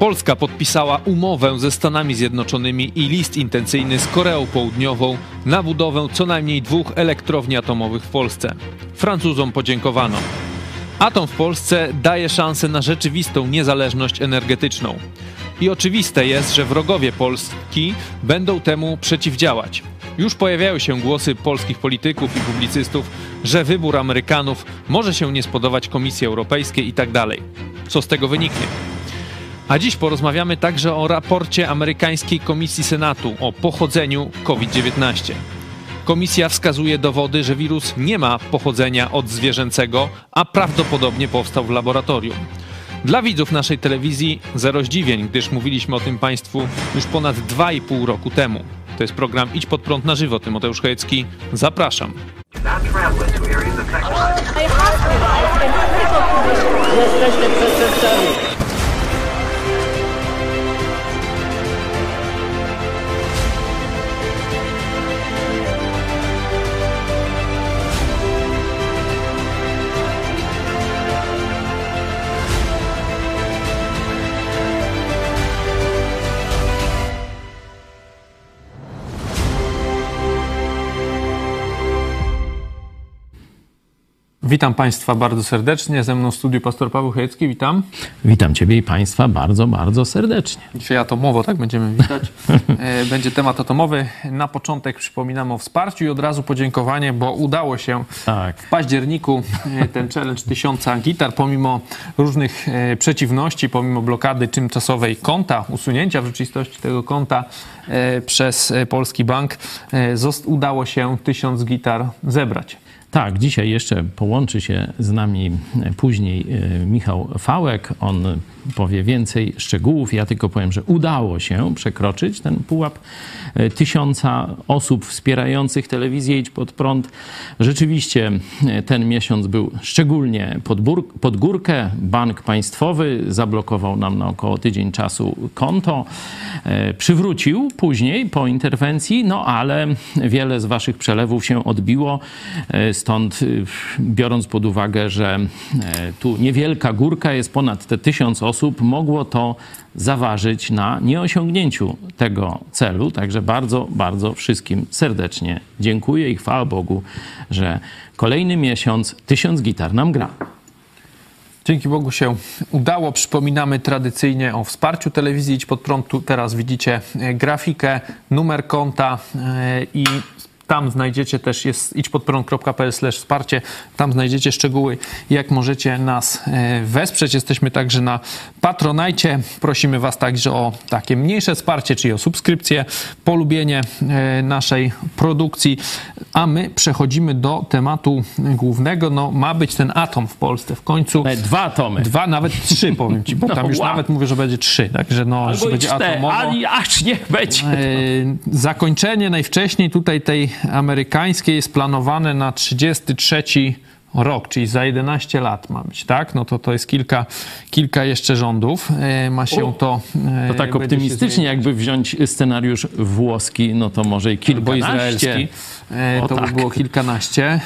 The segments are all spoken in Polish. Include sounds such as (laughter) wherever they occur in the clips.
Polska podpisała umowę ze Stanami Zjednoczonymi i list intencyjny z Koreą Południową na budowę co najmniej dwóch elektrowni atomowych w Polsce. Francuzom podziękowano. Atom w Polsce daje szansę na rzeczywistą niezależność energetyczną. I oczywiste jest, że wrogowie Polski będą temu przeciwdziałać. Już pojawiają się głosy polskich polityków i publicystów, że wybór Amerykanów może się nie spodobać Komisji Europejskiej i tak. Co z tego wyniknie? A dziś porozmawiamy także o raporcie amerykańskiej Komisji Senatu o pochodzeniu COVID-19. Komisja wskazuje dowody, że wirus nie ma pochodzenia od zwierzęcego, a prawdopodobnie powstał w laboratorium. Dla widzów naszej telewizji zero zdziwień, gdyż mówiliśmy o tym Państwu już ponad 2,5 roku temu. To jest program Idź pod prąd na żywo. Tymoteusz Chojecki. Zapraszam. Jesteśmy przestępcami. Witam Państwa bardzo serdecznie. Ze mną w studiu pastor Paweł Chojecki. Witam. Witam Ciebie i Państwa bardzo, bardzo serdecznie. Dzisiaj atomowo, tak będziemy witać. (laughs) E, będzie temat atomowy. Na początek przypominam o wsparciu i od razu podziękowanie, bo udało się tak. w październiku e, ten challenge tysiąca gitar, pomimo różnych e, przeciwności, pomimo blokady tymczasowej konta, usunięcia w rzeczywistości tego konta przez Polski Bank, udało się tysiąc gitar zebrać. Tak, dzisiaj jeszcze połączy się z nami później e, Michał Fałek. On powie więcej szczegółów. Ja tylko powiem, że udało się przekroczyć ten pułap e, tysiąca osób wspierających telewizję Idź Pod Prąd. Rzeczywiście e, ten miesiąc był szczególnie pod, pod górkę. Bank Państwowy zablokował nam na około tydzień czasu konto. Przywrócił później po interwencji, no ale wiele z Waszych przelewów się odbiło Stąd biorąc pod uwagę, że e, tu niewielka górka jest ponad te tysiąc osób, mogło to zaważyć na nieosiągnięciu tego celu. Także bardzo, bardzo wszystkim serdecznie dziękuję i chwała Bogu, że kolejny miesiąc tysiąc gitar nam gra. Dzięki Bogu się udało. Przypominamy tradycyjnie o wsparciu telewizji Idź Pod Prąd. Tu teraz widzicie grafikę, numer konta e, i tam znajdziecie też, jest idźpodprąd.pl wsparcie, tam znajdziecie szczegóły, jak możecie nas e, wesprzeć. Jesteśmy także na Patronajcie. Prosimy Was także o takie mniejsze wsparcie, czyli o subskrypcję, polubienie e, naszej produkcji. A my przechodzimy do tematu głównego. No, ma być ten atom w Polsce w końcu. Dwa atomy. Dwa, nawet trzy powiem Ci, bo (laughs) no, tam już wow. nawet mówię, że będzie trzy. Także no, Albo że będzie cztery, atomowo. Ali, aż niech będzie. E, zakończenie najwcześniej tutaj tej amerykańskie jest planowane na 33 rok, czyli za 11 lat ma być, tak? No to to jest kilka, kilka jeszcze rządów. E, ma się to... E, to tak optymistycznie, jakby wziąć scenariusz włoski, no to może i kilkanaście. Albo izraelski. E, to o, tak. by było kilkanaście.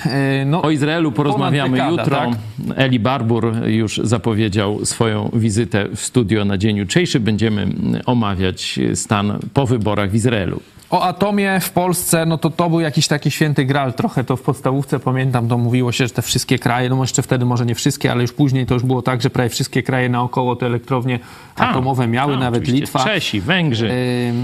No, o Izraelu porozmawiamy dekada, jutro. Tak? Eli Barbur już zapowiedział swoją wizytę w studio na dzień jutrzejszy. Będziemy omawiać stan po wyborach w Izraelu. O atomie w Polsce, no to to był jakiś taki święty gral. Trochę to w podstawówce pamiętam, to mówiło się, że te wszystkie kraje, no jeszcze wtedy może nie wszystkie, ale już później to już było tak, że prawie wszystkie kraje naokoło te elektrownie a, atomowe miały, a, nawet Litwa. Czesi, Węgrzy.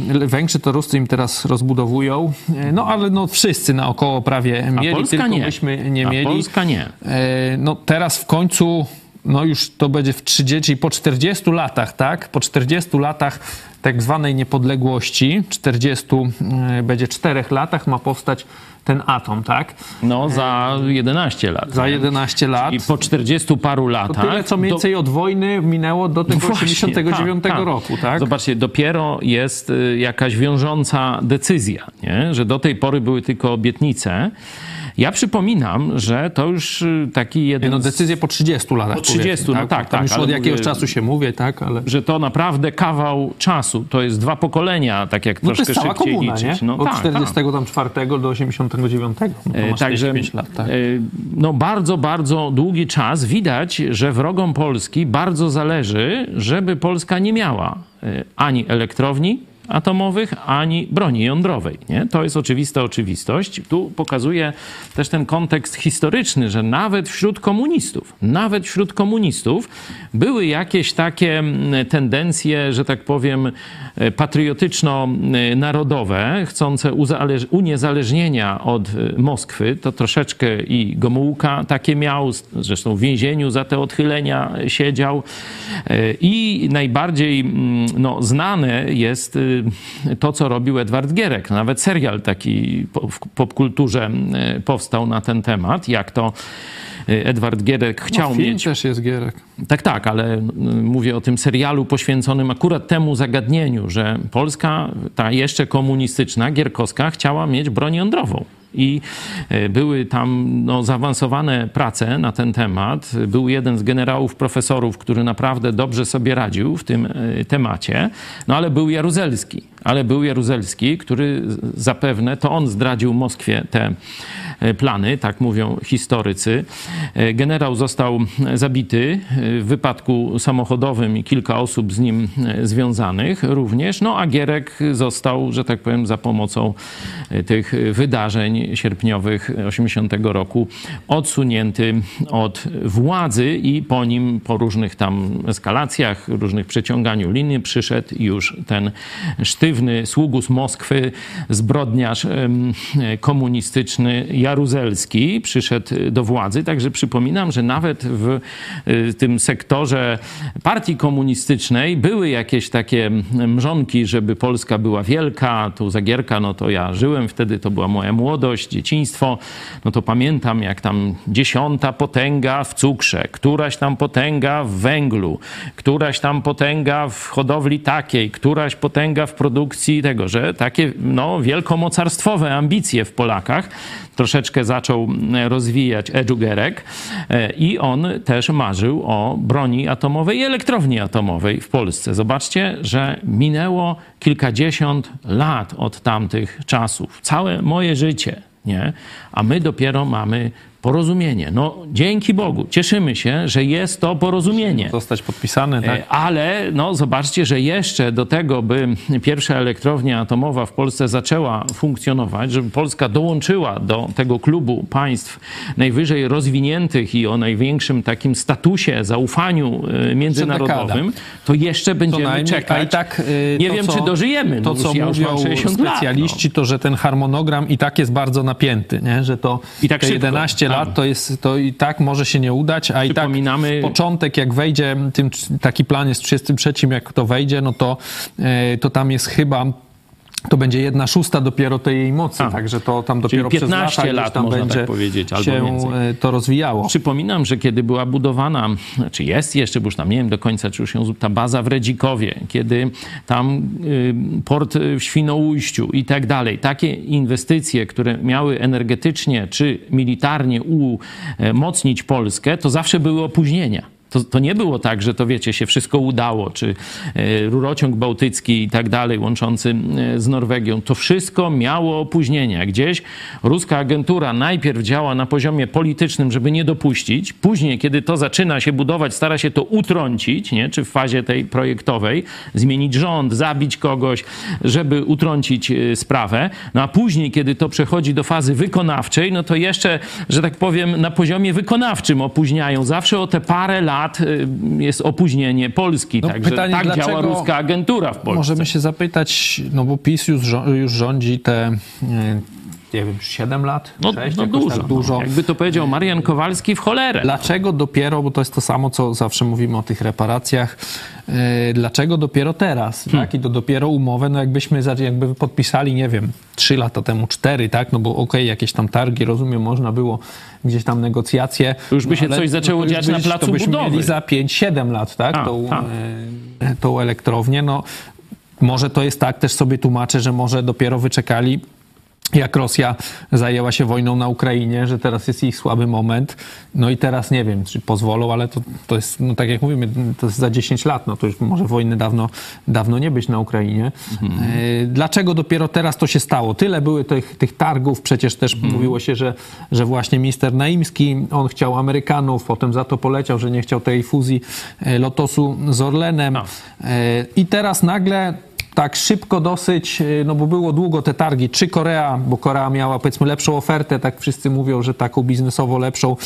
Yy, Węgrzy to Ruscy im teraz rozbudowują. Yy, no ale no wszyscy naokoło prawie mieli, Polska tylko nie. nie a mieli. Polska nie. Yy, no teraz w końcu no już to będzie w 30, po 40 latach, tak? Po 40 latach tak zwanej niepodległości, 40, e, będzie 4 latach ma powstać ten atom, tak? No, za 11 lat. Za 11 lat. I po 40 paru latach. To tyle, co mniej więcej do... od wojny minęło do tego no 89 tak, tak. roku, tak? Zobaczcie, dopiero jest y, jakaś wiążąca decyzja, nie? że do tej pory były tylko obietnice. Ja przypominam, że to już y, taki jeden. No decyzje po 30 latach. Po 30, powiedzmy, no tak, Tam tak, już od jakiegoś mówię- czasu się mówię, tak, ale... że to naprawdę kawał czasu. To jest dwa pokolenia, tak jak No to troszkę jest cała szybciej komuna, liczyć. nie? No Od tak, 44 do 89. No to E, Także 45 lat, tak. e, no bardzo, bardzo długi czas. Widać, że wrogom Polski bardzo zależy, żeby Polska nie miała e, ani elektrowni atomowych, ani broni jądrowej. Nie? To jest oczywista oczywistość. Tu pokazuje też ten kontekst historyczny, że nawet wśród komunistów, nawet wśród komunistów były jakieś takie mm, tendencje, że tak powiem, e, patriotyczno-narodowe, chcące uniezależnienia od e, Moskwy. To troszeczkę i Gomułka takie miał, zresztą w więzieniu za te odchylenia siedział. E, I najbardziej mm, no, znane jest to, co robił Edward Gierek. Nawet serial taki w popkulturze y, powstał na ten temat, jak to y, Edward Gierek chciał no, film mieć też jest Gierek. tak, tak, ale y, mówię o tym serialu poświęconym akurat temu zagadnieniu, że Polska, ta jeszcze komunistyczna, gierkowska, chciała mieć broń jądrową. I y, były tam no, zaawansowane prace na ten temat. Był jeden z generałów, profesorów, który naprawdę dobrze sobie radził w tym y, temacie, no ale był Jaruzelski. Ale był Jaruzelski, który zapewne, to on zdradził Moskwie te y, plany, tak mówią historycy. Y, Generał został zabity w wypadku samochodowym i kilka osób z nim e, związanych również. No a Gierek został, że tak powiem, za pomocą e, tych wydarzeń sierpniowych 80 roku odsunięty od władzy i po nim, po różnych tam eskalacjach, różnych przeciąganiu linii przyszedł już ten sztywny sługus Moskwy, zbrodniarz komunistyczny Jaruzelski przyszedł do władzy. Także przypominam, że nawet w y, tym sektorze partii komunistycznej były jakieś takie mrzonki, żeby Polska była wielka. Tu Zagierka, no to ja żyłem wtedy, to była moja młodość, dzieciństwo. No to pamiętam, jak tam dziesiąta potęga w cukrze, któraś tam potęga w węglu, któraś tam potęga w hodowli takiej, któraś potęga w produkcji tego, że takie no, wielkomocarstwowe ambicje w Polakach troszeczkę zaczął e, rozwijać Edżugerek e, i on też marzył o broni atomowej i elektrowni atomowej w Polsce. Zobaczcie, że minęło kilkadziesiąt lat od tamtych czasów. Całe moje życie, nie? A my dopiero mamy porozumienie. No dzięki Bogu, cieszymy się, że jest to porozumienie. Zostać podpisany, tak? Ale no, zobaczcie, że jeszcze do tego, by pierwsza elektrownia atomowa w Polsce zaczęła funkcjonować, żeby Polska dołączyła do tego klubu państw najwyżej rozwiniętych i o największym takim statusie, zaufaniu e, międzynarodowym, to jeszcze będziemy czekać. Tak, y, Nie to, wiem, co- czy dożyjemy. To, no, co ja mówią 60 lat, no. specjaliści, to że ten harmonogram i tak jest bardzo napięty, nie? że to I tak te szybko. 11 Tak. Lat to, jest, to i tak może się nie udać, a i tak początek jak wejdzie, tym, taki plan jest 33, jak to wejdzie, no to, e, to tam jest chyba to będzie jedna szósta dopiero tej jej mocy, A. także to tam dopiero Czyli przez 15 lata lat, tam można tak będzie powiedzieć, albo się więcej. e, to rozwijało. Przypominam, że kiedy była budowana, czy jest jeszcze, bo już tam nie wiem do końca, czy już ją, ta baza w Redzikowie, kiedy tam y, port w Świnoujściu i tak dalej, takie inwestycje, które miały energetycznie czy militarnie umocnić Polskę, to zawsze były opóźnienia. To, to nie było tak, że to wiecie, się wszystko udało, czy e, rurociąg bałtycki i tak dalej, łączący e, z Norwegią. To wszystko miało opóźnienia. Gdzieś ruska agentura najpierw działa na poziomie politycznym, żeby nie dopuścić, później, kiedy to zaczyna się budować, stara się to utrącić, nie? czy w fazie tej projektowej, zmienić rząd, zabić kogoś, żeby utrącić e, sprawę. No a później, kiedy to przechodzi do fazy wykonawczej, no to jeszcze, że tak powiem, na poziomie wykonawczym opóźniają. Zawsze o te parę lat y, jest opóźnienie Polski. No, Także pytanie, tak działa ruska agentura w Polsce. Możemy się zapytać, no bo PiS już, już rządzi te, e, nie wiem, 7 lat? No, 6, no jakoś dużo, tak dużo. No. Jakby to powiedział Marian Kowalski w cholerę. Dlaczego dopiero, bo to jest to samo, co zawsze mówimy o tych reparacjach, e, dlaczego dopiero teraz, Hmm. tak? I to dopiero umowę, no jakbyśmy za- jakby podpisali, nie wiem, 3 lata temu, 4, tak? No bo okej, jakieś tam targi, rozumiem, można było gdzieś tam negocjacje. To już by się no, coś zaczęło to już dziać na byś- placu to byśmy budowy. mieli za 5-7 lat, tak? A, tą, a. e, tą elektrownię, no może to jest tak, też sobie tłumaczę, że może dopiero wyczekali jak Rosja zajęła się wojną na Ukrainie, że teraz jest ich słaby moment. No i teraz nie wiem, czy pozwolą, ale to, to jest, no tak jak mówimy, to jest za 10 lat, no to już może wojny dawno, dawno nie być na Ukrainie. Mhm. Dlaczego dopiero teraz to się stało? Tyle były tych, tych targów, przecież też mhm. mówiło się, że, że właśnie minister Naimski, on chciał Amerykanów, potem za to poleciał, że nie chciał tej fuzji e, Lotosu z Orlenem. No. I teraz nagle tak szybko dosyć, y, no bo było długo te targi, czy Korea, bo Korea miała powiedzmy lepszą ofertę, tak wszyscy mówią, że taką biznesowo lepszą,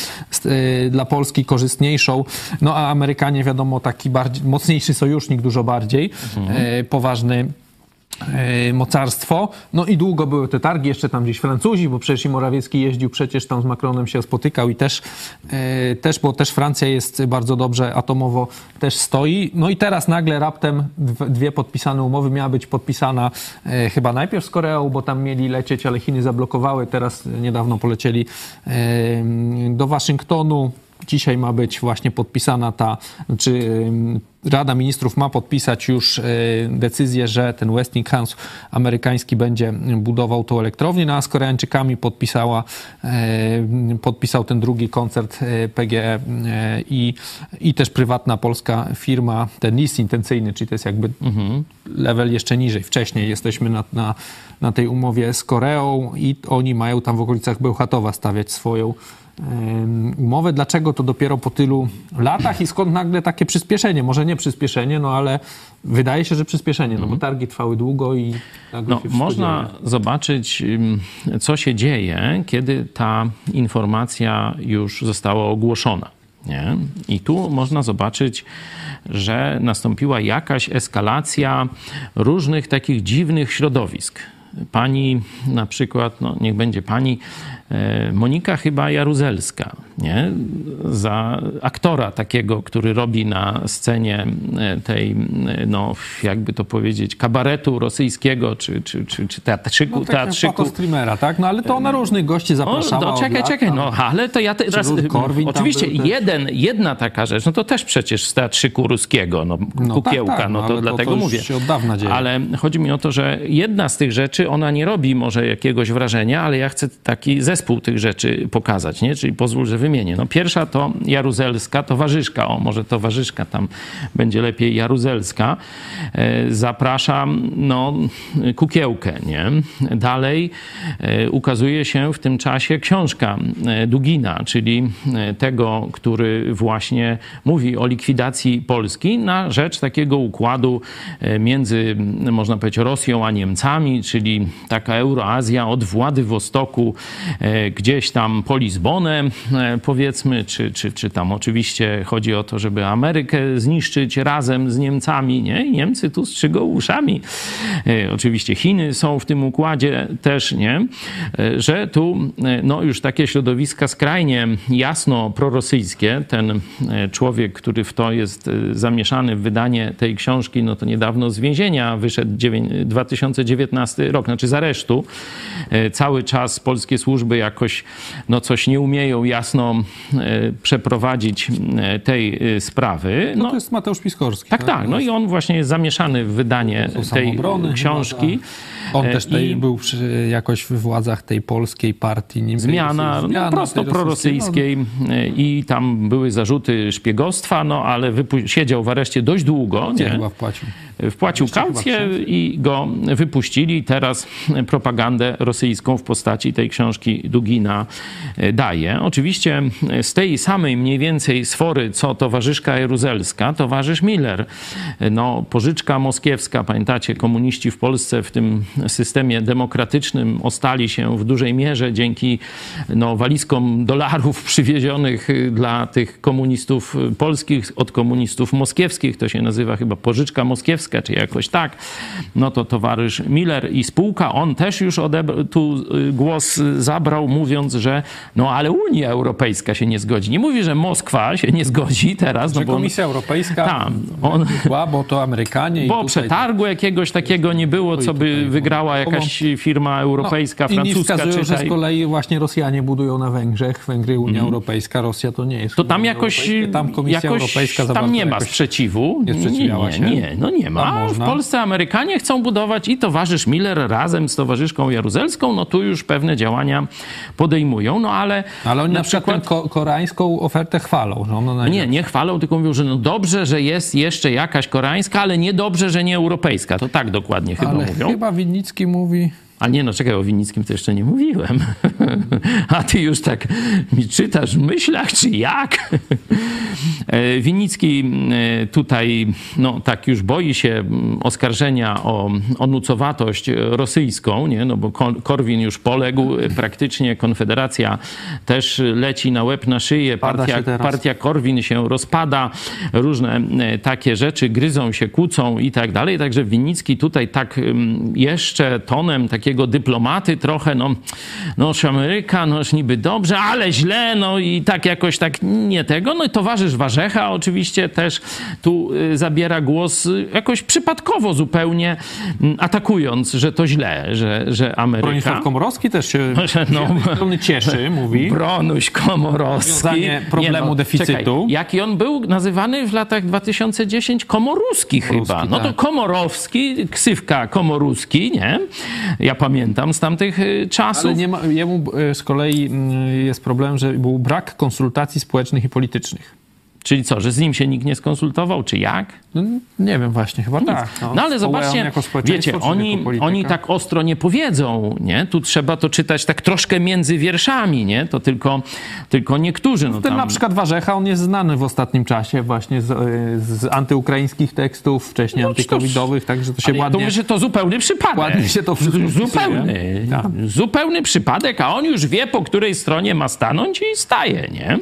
y, dla Polski korzystniejszą, no a Amerykanie wiadomo taki bardziej, mocniejszy sojusznik dużo bardziej, mhm. Y, poważny E, mocarstwo. No i długo były te targi, jeszcze tam gdzieś Francuzi, bo przecież i Morawiecki jeździł przecież tam z Macronem się spotykał i też, e, też bo też Francja jest bardzo dobrze atomowo też stoi. No i teraz nagle raptem dwie podpisane umowy miała być podpisana e, chyba najpierw z Koreą, bo tam mieli lecieć, ale Chiny zablokowały. Teraz niedawno polecieli do Waszyngtonu. Dzisiaj ma być właśnie podpisana ta, czy Rada Ministrów ma podpisać już e, decyzję, że ten Westinghouse amerykański będzie budował tą elektrownię, no a z Koreańczykami podpisała, e, podpisał ten drugi koncert e, PGE i, i też prywatna polska firma, ten list intencyjny, czyli to jest jakby mhm. level jeszcze niżej. Wcześniej jesteśmy na, na, na tej umowie z Koreą i oni mają tam w okolicach Bełchatowa stawiać swoją umowę. Dlaczego to dopiero po tylu latach i skąd nagle takie przyspieszenie? Może nie przyspieszenie, no ale wydaje się, że przyspieszenie, no bo mhm. targi trwały długo i no, Można dzieje. zobaczyć, co się dzieje, kiedy ta informacja już została ogłoszona. Nie? I tu można zobaczyć, że nastąpiła jakaś eskalacja różnych takich dziwnych środowisk. Pani na przykład, no niech będzie pani Monika chyba Jaruzelska, nie? Za aktora takiego, który robi na scenie e, tej, e, no jakby to powiedzieć, kabaretu rosyjskiego, czy, czy, czy, czy teatrzyku. No, teatrzyku. streamera, tak? No ale to ona różnych gości zapraszała. No, czekaj, czekaj, no ale to ja teraz... Oczywiście jeden, jedna taka rzecz, no to też przecież z teatrzyku ruskiego, no, no kukiełka, tak, tak, no, no to dlatego to mówię. Się od dawna dzieje. Ale chodzi mi o to, że jedna z tych rzeczy, ona nie robi może jakiegoś wrażenia, ale ja chcę taki zespół zespół tych rzeczy pokazać, nie? Czyli pozwól, że wymienię. No pierwsza to Jaruzelska towarzyszka, o może towarzyszka tam będzie lepiej Jaruzelska. E, zapraszam, no, kukiełkę, nie? Dalej e, ukazuje się w tym czasie książka e, Dugina, czyli tego, który właśnie mówi o likwidacji Polski na rzecz takiego układu między, można powiedzieć, Rosją a Niemcami, czyli taka Euroazja od Władywostoku gdzieś tam po Lizbonę, e, powiedzmy, czy, czy, czy tam oczywiście chodzi o to, żeby Amerykę zniszczyć razem z Niemcami, nie? Niemcy tu strzygą uszami. E, oczywiście Chiny są w tym układzie też, nie? E, że tu no już takie środowiska skrajnie jasno prorosyjskie, ten człowiek, który w to jest zamieszany w wydanie tej książki, no to niedawno z więzienia wyszedł 2019 rok, znaczy z aresztu. Cały czas polskie służby jakoś no coś nie umieją jasno e, przeprowadzić e, tej e, sprawy. No, no to jest Mateusz Piskorski. Tak, tak. tak no i on właśnie jest zamieszany w wydanie tej książki. Tak. On też tej, był przy, jakoś w władzach tej polskiej partii. Zmiana, zmiana no, prosto prorosyjskiej no. i tam były zarzuty szpiegostwa, no ale siedział w areszcie dość długo. Nie, nie? chyba wpłacił. Wpłacił kaucję i go wypuścili. Teraz propagandę rosyjską w postaci tej książki Dugina e, daje. Oczywiście e, z tej samej mniej więcej sfory, co towarzyszka jeruzelska, towarzysz Miller. E, no, pożyczka moskiewska, pamiętacie, komuniści w Polsce w tym systemie demokratycznym ostali się w dużej mierze dzięki no, walizkom dolarów (laughs) przywiezionych dla tych komunistów polskich od komunistów moskiewskich. To się nazywa chyba pożyczka moskiewska, czy jakoś tak. No to towarzysz Miller i spółka, on też już tu głos zabrał mówiąc, że no ale Unia Europejska się nie zgodzi. Nie mówi, że Moskwa się nie zgodzi teraz. Że no bo Komisja Europejska tam, on, bo to Amerykanie. Bo przetargu jakiegoś takiego nie było, co by wygrała jakaś firma europejska, no, francuska. Wskazują, że z kolei właśnie Rosjanie budują na Węgrzech, Węgry, Unia mm. Europejska, Rosja to nie jest. To tam jakoś, tam Komisja jakoś Europejska tam nie ma sprzeciwu. Nie sprzeciwiała nie, się? Nie, no nie ma. W. Polsce Amerykanie chcą budować i towarzysz Miller razem z towarzyszką Jaruzelską, no tu już pewne działania podejmują, no ale, Ale oni na na przykład ko- koreańską ofertę chwalą. Że ona Nie, nie chwalą, tylko mówią, że no dobrze, że jest jeszcze jakaś koreańska, ale nie dobrze, że nie europejska. To tak dokładnie chyba Ale mówią. chyba Winnicki mówi... A nie, no czekaj, o Winnickim to jeszcze nie mówiłem. (laughs) A ty już tak mi czytasz w myślach, czy jak? E, Winnicki e, tutaj, no tak już boi się oskarżenia o, o nucowatość rosyjską, nie? No bo Ko- Korwin już poległ, e, praktycznie Konfederacja też leci na łeb, na szyję, partia, partia Korwin się rozpada, różne takie rzeczy gryzą się, kłócą i tak dalej. Także Winnicki tutaj tak jeszcze tonem takiego dyplomaty trochę, no, noż Ameryka, noż niby dobrze, ale źle, no i tak jakoś tak nie tego. No i towarzysz Warzecha oczywiście też tu y, zabiera głos y, jakoś przypadkowo zupełnie mm, atakując, że to źle, że, że Ameryka... Bronisław Komorowski też się (laughs) No. cieszy, mówi. Bronuś Komorowski. Problemu deficytu. Czekaj, jaki on był nazywany w latach 2010? Komoruski chyba. No to tak. Komorowski, ksywka Komoruski, nie? Ja pamiętam z tamtych y, czasów. Ale nie ma, jemu e, z kolei mm, jest problem, że był brak konsultacji społecznych i politycznych. Czyli co, że z nim się nikt nie skonsultował, czy jak? No, nie wiem właśnie, chyba tak. No ale Wołałem zobaczcie, wiecie, oni, oni tak ostro nie powiedzą, nie? Tu trzeba to czytać tak troszkę między wierszami, nie? To tylko, tylko niektórzy. No Ten tam... na przykład Warzecha, on jest znany w ostatnim czasie właśnie z, z antyukraińskich tekstów, wcześniej No, antykowidowych, także to się Ale ja to ładnie... mówię, że to zupełny przypadek. ładnie się to Zupełny. Tak. Zupełny przypadek, a on już wie, po której stronie ma stanąć i staje, nie?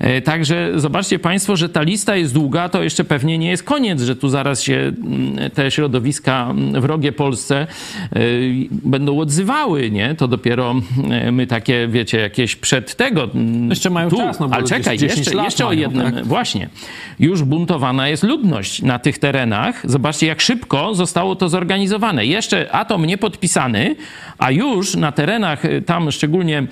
E, Także zobaczcie Państwo, że ta lista jest długa, to jeszcze pewnie nie jest koniec, że tu zaraz się mm, te środowiska mm, wrogie Polsce e, będą odzywały, nie? To dopiero e, my takie, wiecie, jakieś przed tego... mm, Jeszcze mają czas, no bo ale czekaj, 10 jeszcze, jeszcze o mają, jednym, tak? Właśnie. Już buntowana jest ludność na tych terenach. Zobaczcie, jak szybko zostało to zorganizowane. Jeszcze atom nie podpisany, a już na terenach y, tam, szczególnie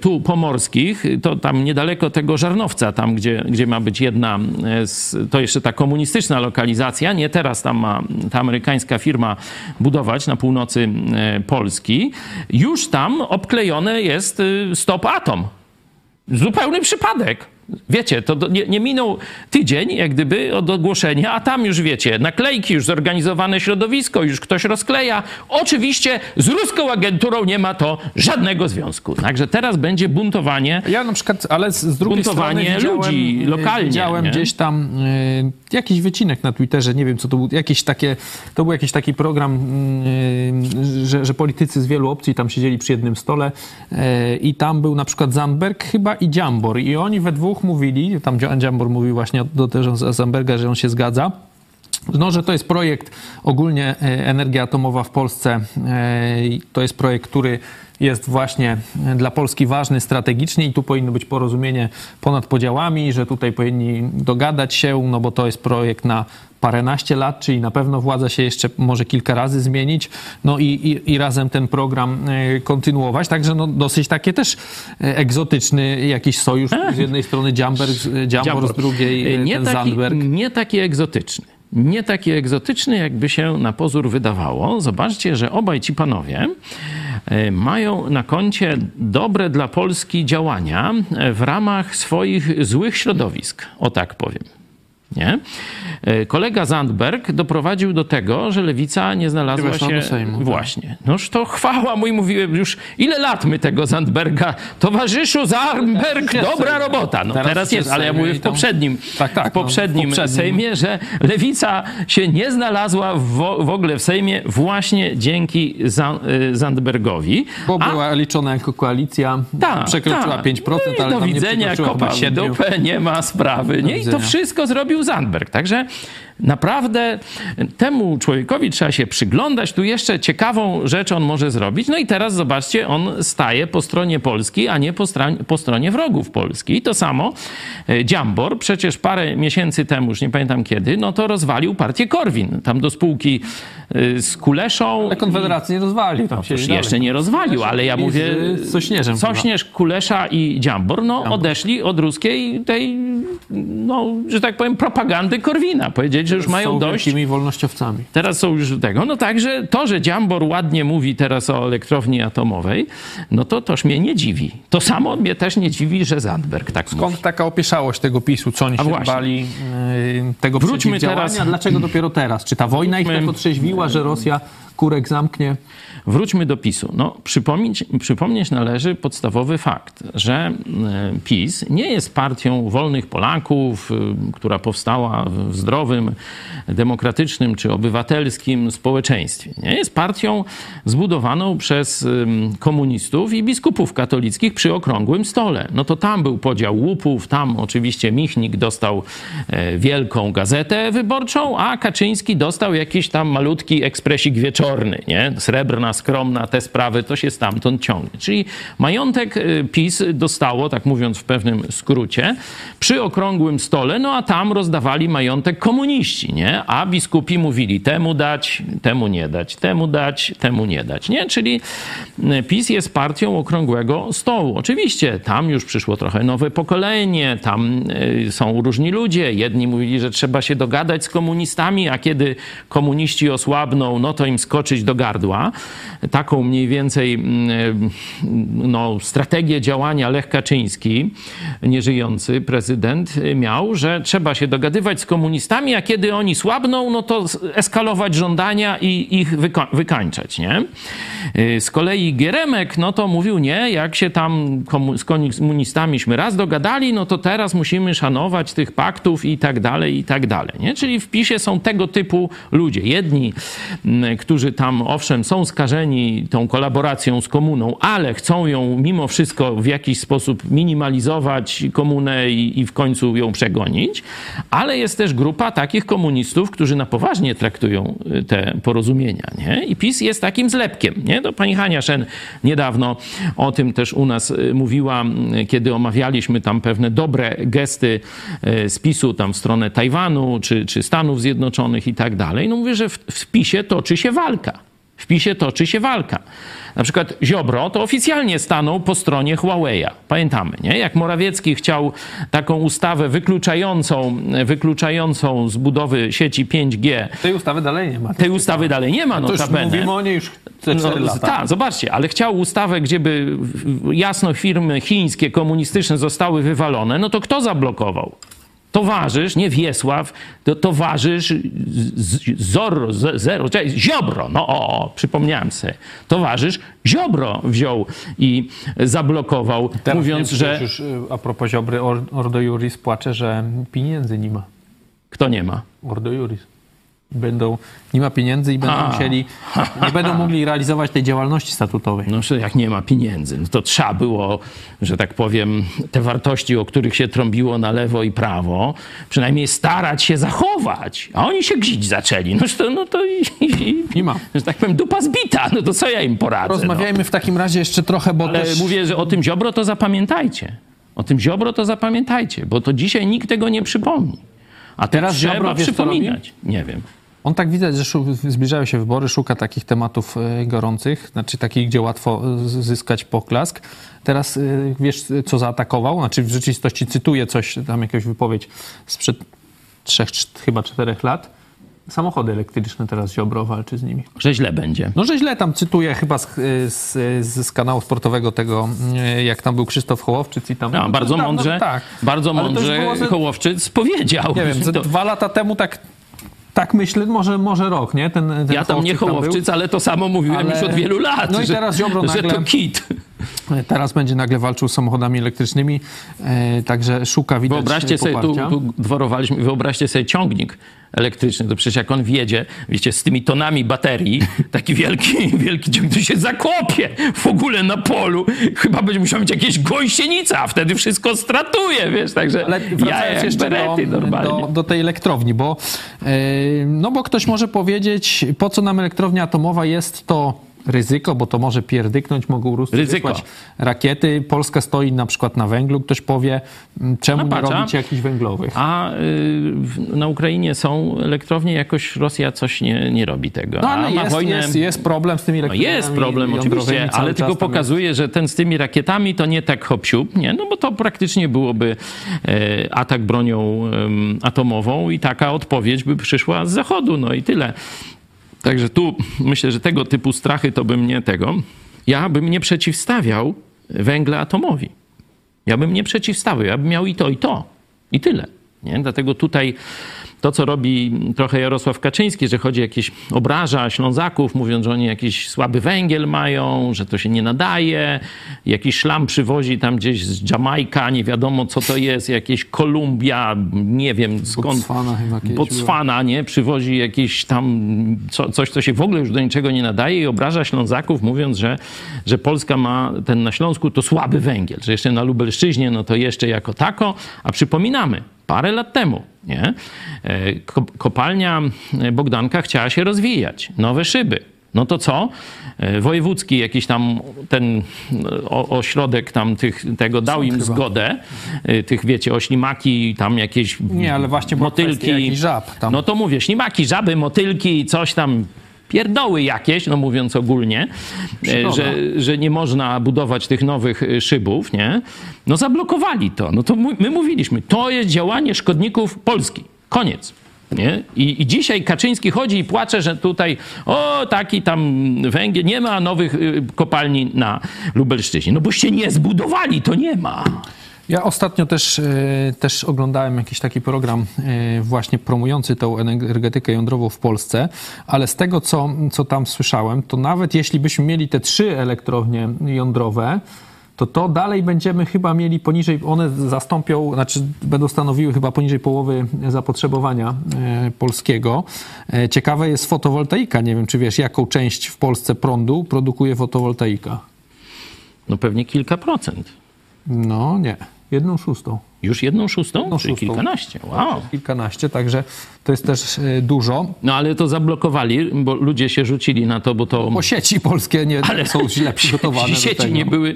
tu pomorskich, y, to tam niedaleko tego Żarnowca, tam gdzie, gdzie ma być jedna, z, to jeszcze ta komunistyczna lokalizacja, nie teraz tam ma ta amerykańska firma budować na północy e, Polski, już tam obklejone jest y, stop atom. Zupełny przypadek. Wiecie, to do, nie, nie minął tydzień, jak gdyby, od ogłoszenia, a tam już wiecie, naklejki, już zorganizowane środowisko, już ktoś rozkleja. Oczywiście z ruską agenturą nie ma to żadnego związku. Także teraz będzie buntowanie. Ja na przykład, ale z, z drugiej Buntowanie strony widziałem, ludzi y, lokalnie, Widziałem nie? gdzieś tam y, jakiś wycinek na Twitterze, nie wiem co to był, jakieś takie, to był jakiś taki program, y, że, że politycy z wielu opcji tam siedzieli przy jednym stole y, i tam był na przykład Zandberg chyba i Dziambor i oni we dwóch mówili, tam Dzia- Dziambor mówił właśnie do też Zandberga, że on się zgadza, no, że to jest projekt ogólnie e, energia atomowa w Polsce. e, To jest projekt, który jest właśnie e, dla Polski ważny strategicznie i tu powinno być porozumienie ponad podziałami, że tutaj powinni dogadać się, no bo to jest projekt na paręnaście lat, czyli na pewno władza się jeszcze może kilka razy zmienić, no i, i, i razem ten program e, kontynuować. Także no, dosyć takie też e, egzotyczny jakiś sojusz. Z jednej strony Dziambor, Dziambor, z drugiej e, nie ten taki, Zandberg. Nie taki egzotyczny. Nie taki egzotyczny, jakby się na pozór wydawało. Zobaczcie, że obaj ci panowie e, mają na koncie dobre dla Polski działania e, w ramach swoich złych środowisk. O tak powiem. Nie? E, Kolega Zandberg doprowadził do tego, że lewica nie znalazła Weszła się. Sejmu, tak. Właśnie. Noż to chwała, mój mówiłem już ile lat my tego Zandberga. Towarzyszu Zandberg, dobra robota. No Teraz teraz, jest ale ja mówię w poprzednim, Tak, tak, w no, w poprzednim, poprzednim. Sejmie, że lewica się nie znalazła w, w ogóle w Sejmie właśnie dzięki y, Zandbergowi. Bo A- była liczona jako koalicja, tak, przekroczyła tak. 5%, no ale do nie widzenia, kopa chyba 7. dupę, nie ma sprawy. Nie? I to wszystko zrobił Zandberg. Także naprawdę temu człowiekowi trzeba się przyglądać. Tu jeszcze ciekawą rzecz on może zrobić. No i teraz zobaczcie, on staje po stronie Polski, a nie po, stronie, po stronie wrogów Polski. I to samo e, Dziambor, przecież parę miesięcy temu, już nie pamiętam kiedy, no to rozwalił partię Korwin. Tam do spółki e, z Kuleszą. Ale Konfederacji nie rozwalił. Tam Już jeszcze nie rozwalił, ale ja mówię... z Sośnierzem Sośnierz, Kulesza i Dziambor, no odeszli od ruskiej tej, no, że tak powiem, propagandy Korwina. Powiedzieli, powiedzieć, że już mają Są dość. wielkimi wolnościowcami. Teraz są już tego. No także to, że Dziambor ładnie mówi teraz o elektrowni atomowej, no to toż mnie nie dziwi. To samo mnie też nie dziwi, że Zandberg tak mówi. Skąd taka opieszałość tego PiSu? Co oni A się właśnie. bali yy, tego Wróćmy teraz- Dlaczego dopiero teraz? Czy ta wojna ich tak otrzeźwiła, że Rosja kurek zamknie? Wróćmy do PiSu. No, przypomnieć, przypomnieć należy podstawowy fakt, że e, PiS nie jest partią wolnych Polaków, y, która powstała w zdrowym, demokratycznym czy obywatelskim społeczeństwie. Nie jest partią zbudowaną przez ym, komunistów i biskupów katolickich przy okrągłym stole. No to tam był podział łupów, tam oczywiście Michnik dostał e, wielką gazetę wyborczą, a Kaczyński dostał jakiś tam malutki ekspresik wieczorny, nie? Srebrna, skromna, te sprawy, to się stamtąd ciągnie. Czyli majątek e, PiS dostało, tak mówiąc w pewnym skrócie, przy okrągłym stole, no a tam rozdawali majątek komuniści, nie? A biskupi mówili temu dać, temu nie dać, temu dać, temu nie dać, nie? Czyli e, PiS jest partią okrągłego stołu. Oczywiście tam już przyszło trochę nowe pokolenie, tam e, są różni ludzie. Jedni mówili, że trzeba się dogadać z komunistami, a kiedy komuniści osłabną, no to im skoczyć do gardła. Taką mniej więcej mm, e, no, strategię działania Lech Kaczyński, nieżyjący prezydent, e, miał, że trzeba się dogadywać z komunistami, a kiedy oni słabną, no to eskalować żądania i ich wyko- wykańczać, nie? Y, Z kolei Gieremek, no to mówił, nie, jak się tam komu- z komunistamiśmy raz dogadali, no to teraz musimy szanować tych paktów i tak dalej, i tak dalej, nie? Czyli w PiSie są tego typu ludzie. Jedni, mm, którzy tam, owszem, są skażeni tą kolaboracją z komuną, ale chcą ją mimo wszystko w jakiś sposób minimalizować komunę i, i w końcu ją przegonić, ale jest też grupa takich komunistów, którzy na poważnie traktują y, te porozumienia, nie? I PiS jest takim zlepkiem, nie? To pani Hania Szen niedawno o tym też u nas y, mówiła, kiedy omawialiśmy tam pewne dobre gesty y, z PiSu tam w stronę Tajwanu czy, czy Stanów Zjednoczonych i tak dalej. No mówię, że w, w PiSie toczy się walka. W PiSie toczy się walka. Na przykład Ziobro to oficjalnie stanął po stronie Huawei'a. Pamiętamy, nie? Jak Morawiecki chciał taką ustawę wykluczającą, wykluczającą z budowy sieci 5G, Tej ustawy dalej nie ma. tej ustawy dalej nie ma, to już notabene. mówimy o niej już te 4 No, lata. tak, zobaczcie, ale chciał ustawę, gdzie by jasno firmy chińskie, komunistyczne zostały wywalone, no to kto zablokował? Towarzysz, nie Wiesław, to towarzysz Zorro, Zero, czekaj, Ziobro, no o, o, przypomniałem sobie. Towarzysz Ziobro wziął i zablokował, Teraz mówiąc, że Już, y, a propos Ziobry, Or- Ordo Juris płacze, że pieniędzy nie ma. kto nie ma. Ordo Juris. Będą, nie ma pieniędzy i będą musieli, (laughs) nie będą mogli realizować tej działalności statutowej. No, że jak nie ma pieniędzy, no to trzeba było, że tak powiem, te wartości, o których się trąbiło na lewo i prawo, przynajmniej starać się zachować. A oni się gzić zaczęli. No to, no to i, i, Nie ma. że tak powiem, dupa zbita. No to co ja im poradzę? Rozmawiajmy w takim razie jeszcze trochę, bo No. Ale też... mówię, że o tym Ziobro to zapamiętajcie. O tym Ziobro to zapamiętajcie, bo to dzisiaj nikt tego nie przypomni. A teraz Ziobro przypominać. Nie wiem. On tak widać, że zbliżają się wybory, szuka takich tematów e, gorących, znaczy takich, gdzie łatwo e, zyskać poklask. Teraz e, wiesz, co zaatakował? Znaczy w rzeczywistości cytuję coś, tam jakąś wypowiedź sprzed trzech, chyba czterech lat. Samochody elektryczne teraz Ziobro walczy z nimi. Że źle będzie. No, że źle tam cytuję chyba z, z, z, kanału sportowego tego, e, jak tam był Krzysztof Hołowczyc i tam... No, bardzo No, no, mądrze, tak. bardzo Ale mądrze ze- Hołowczyc powiedział. Nie wiem, (laughs) To- dwa lata temu tak, tak myślę, może, może rok, nie? Ten, ten Ja tam nie. Hołowczyc, ale to samo mówiłem Ale- już od wielu lat. No i że, teraz Ziobro że nagle- to kit. Teraz będzie nagle walczył z samochodami elektrycznymi, e, także szuka widać Wyobraźcie sobie, tu, tu dworowaliśmy, wyobraźcie sobie ciągnik elektryczny, to przecież jak on wjedzie, wiecie, z tymi tonami baterii, (laughs) taki wielki, wielki ciągnik, to się zakopie w ogóle na polu. Chyba będzie musiał mieć jakieś gąsienica, a wtedy wszystko stratuje, wiesz, także Ale wracając jeszcze do, berety normalnie. do, do tej elektrowni, bo, e, no bo ktoś może powiedzieć, po co nam elektrownia atomowa jest to ryzyko, bo to może pierdyknąć, mogą Ruscy Ryzyko. wysłać rakiety. Polska stoi na przykład na węglu. Ktoś powie, mm, czemu No nie patrz, robić jakichś węglowych? A y, na Ukrainie są elektrownie, jakoś Rosja coś nie, nie robi tego. No ale jest, wojnę... jest, jest problem z tymi No elektrowniami jest problem oczywiście, ale tylko pokazuje, że ten z tymi rakietami to nie tak hop nie? No bo to praktycznie byłoby e, atak bronią em, atomową i taka odpowiedź by przyszła z zachodu, no i tyle. Także tu myślę, że tego typu strachy to bym nie tego. Ja bym nie przeciwstawiał węgla atomowi. Ja bym nie przeciwstawiał, ja bym miał i to, i to. I tyle. Nie? Dlatego tutaj to, co robi trochę Jarosław Kaczyński, że chodzi jakieś, obraża Ślązaków, mówiąc, że oni jakiś słaby węgiel mają, że to się nie nadaje, jakiś szlam przywozi tam gdzieś z Jamajka, nie wiadomo co to jest, jakieś Kolumbia, nie wiem skąd. Botswana chyba kiedyś Botswana, nie? Przywozi jakieś tam co, coś, co się w ogóle już do niczego nie nadaje i obraża Ślązaków, mówiąc, że, że Polska ma ten na Śląsku to słaby węgiel, że jeszcze na Lubelszczyźnie no to jeszcze jako tako, a przypominamy, parę lat temu, nie? E, ko- Kopalnia Bogdanka chciała się rozwijać, nowe szyby. No to co? E, Wojewódzki jakiś tam ten ośrodek tam tych, tego dał im chyba. zgodę, e, tych wiecie, oślimaki, tam jakieś Nie, ale właśnie motylki. żab tam. No to mówię, ślimaki, żaby, motylki, coś tam pierdoły jakieś, no mówiąc ogólnie, e, Szkoda. że, że nie można budować tych nowych e, szybów, nie? No zablokowali to. No to my mówiliśmy, to jest działanie szkodników Polski. Koniec. Nie? I, I dzisiaj Kaczyński chodzi i płacze, że tutaj o taki tam węgiel, nie ma nowych y, kopalni na Lubelszczyźnie. No boście nie zbudowali, to nie ma. Ja ostatnio też, e, też oglądałem jakiś taki program e, właśnie promujący tą energetykę jądrową w Polsce, ale z tego, co, co tam słyszałem, to nawet jeśli byśmy mieli te trzy elektrownie jądrowe, to to dalej będziemy chyba mieli poniżej, one zastąpią, znaczy będą stanowiły chyba poniżej połowy zapotrzebowania e, polskiego. Ciekawe jest fotowoltaika. Nie wiem, czy wiesz, jaką część w Polsce prądu produkuje fotowoltaika? No pewnie kilka procent. No nie, jedną szóstą. Już jedną szóstą? Jedną Czyli szóstą. kilkanaście. Wow. kilkanaście, także to jest też e, dużo. No ale to zablokowali, bo ludzie się rzucili na to, bo to... Bo sieci polskie nie są źle (laughs) przygotowane sieci nie były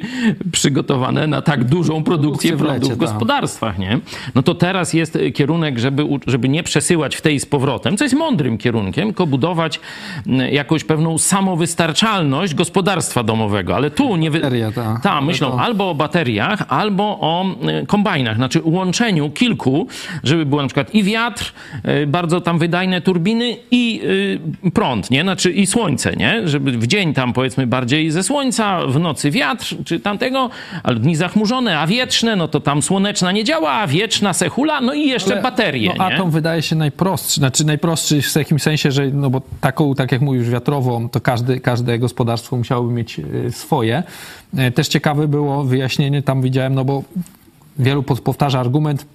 przygotowane na tak dużą produkcję prądu w tak. gospodarstwach, nie? No to teraz jest kierunek, żeby, żeby nie przesyłać w tej z powrotem, co jest mądrym kierunkiem, tylko budować jakąś pewną samowystarczalność gospodarstwa domowego, ale tu nie... Bateria, tak. Ta, Ale myślą to- albo o bateriach, albo o e, kombajnach, znaczy łączeniu kilku, żeby było na przykład i wiatr, e, bardzo tam wydajne turbiny i y, prąd, nie? Znaczy i słońce, nie? Żeby w dzień tam powiedzmy bardziej ze słońca, w nocy wiatr, czy tamtego, ale dni zachmurzone, a wietrzne, no to tam słoneczna nie działa, a wieczna se hula, no i jeszcze Ale, baterie, no, nie? atom wydaje się najprostszy, znaczy najprostszy w jakimś sensie, że no bo taką, tak jak mówisz, wiatrową, to każdy, każde gospodarstwo musiałoby mieć e, swoje. E, Też ciekawe było wyjaśnienie, tam widziałem, no bo wielu powtarza argument,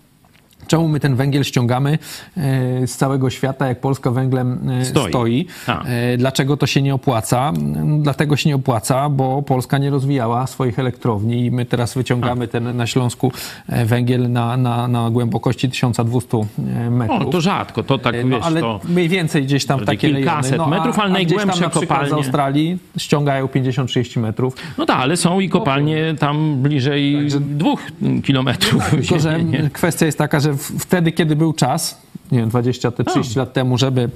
Czemu my ten węgiel ściągamy e, z całego świata, jak Polska węglem e, Stoi. stoi? E, Dlaczego to się nie opłaca? Mm, Dlatego się nie opłaca, bo Polska nie rozwijała swoich elektrowni i my teraz wyciągamy ten na Śląsku węgiel na, na, na głębokości 1200 metrów. O, to rzadko, to tak, no, wiesz, ale to... mniej więcej gdzieś tam takie rejony. kilkaset No, metrów, ale a najgłębsze na przykład kopalnie. z Australii ściągają 50-30 metrów. No tak, ale są i kopalnie tam bliżej dwóch kilometrów. Tylko, że kwestia jest taka, że wtedy, kiedy był czas, nie wiem, 20 te 30 lat temu, żeby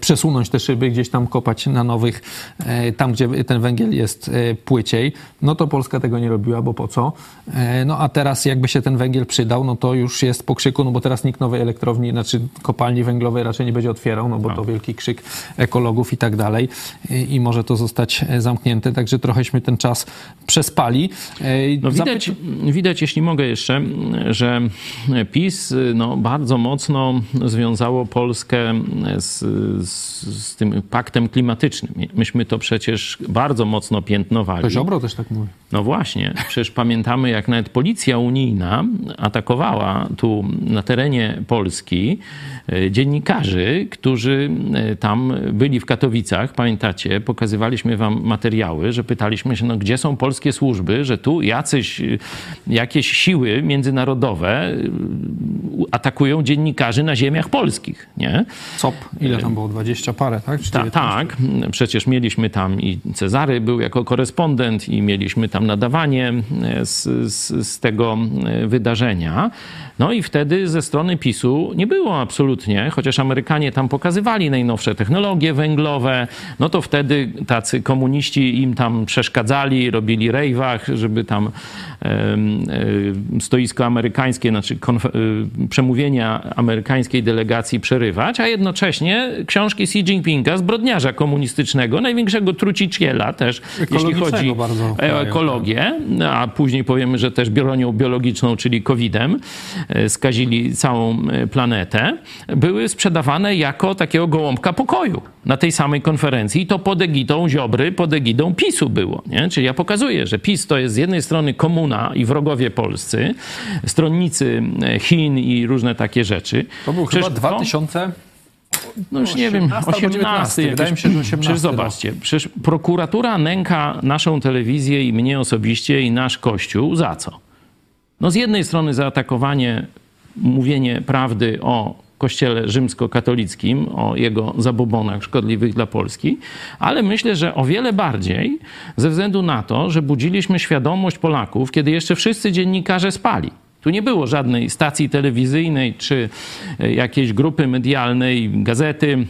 przesunąć te szyby, gdzieś tam kopać na nowych, e, tam gdzie ten węgiel jest e, płyciej, no to Polska tego nie robiła, bo po co? E, No a teraz jakby się ten węgiel przydał, no to już jest po krzyku, no bo teraz nikt nowej elektrowni, znaczy kopalni węglowej raczej nie będzie otwierał, no bo to wielki krzyk ekologów i tak dalej I- może to zostać e, zamknięte, także trochęśmy ten czas przespali. E, No widać, widać, jeśli mogę jeszcze, że PiS no, bardzo mocno związało Polskę z, z, z tym paktem klimatycznym. Myśmy to przecież bardzo mocno piętnowali. To Ziobro też tak mówi. No właśnie, przecież pamiętamy, jak nawet policja unijna atakowała tu na terenie Polski e, dziennikarzy, którzy e, tam byli w Katowicach. Pamiętacie, pokazywaliśmy wam materiały, że pytaliśmy się, no gdzie są polskie służby, że tu jacyś, e, jakieś siły międzynarodowe atakują dziennikarzy na ziemiach polskich, nie? COP, ile ile tam było? 20 parę, tak? Ta, 19? tak, przecież mieliśmy tam i Cezary był jako korespondent i mieliśmy tam nadawanie e, z, z, z tego e, wydarzenia. No i wtedy ze strony PiSu nie było absolutnie, chociaż Amerykanie tam pokazywali najnowsze technologie węglowe, no to wtedy tacy komuniści im tam przeszkadzali, robili rejwach, żeby tam stoisko amerykańskie, znaczy e, przemówienia amerykańskiej delegacji przerywać, a jednocześnie książki Xi Jinpinga, zbrodniarza komunistycznego, największego truciciela też, jeśli chodzi bardzo o kraju, ekologię, a później powiemy, że też bronią biologiczną, czyli COVID-em, e, skazili całą e, planetę, były sprzedawane jako takiego gołąbka pokoju na tej samej konferencji i to pod egidą Ziobry, pod egidą PiSu było. Nie? Czyli ja pokazuję, że PiS to jest z jednej strony komuna i wrogowie polscy, stronnicy e, Chin i różne takie rzeczy. To był Przecież chyba 2000... no już nie wiem, 18 albo 18. 19. Wydaje mi się, że 18 Przecież zobaczcie, przecież prokuratura nęka naszą telewizję i mnie osobiście i nasz kościół za co? No z jednej strony za atakowanie, mówienie prawdy o kościele rzymskokatolickim, o jego zabobonach szkodliwych dla Polski, ale myślę, że o wiele bardziej ze względu na to, że budziliśmy świadomość Polaków, kiedy jeszcze wszyscy dziennikarze spali. Tu nie było żadnej stacji telewizyjnej czy e, jakiejś grupy medialnej, gazety,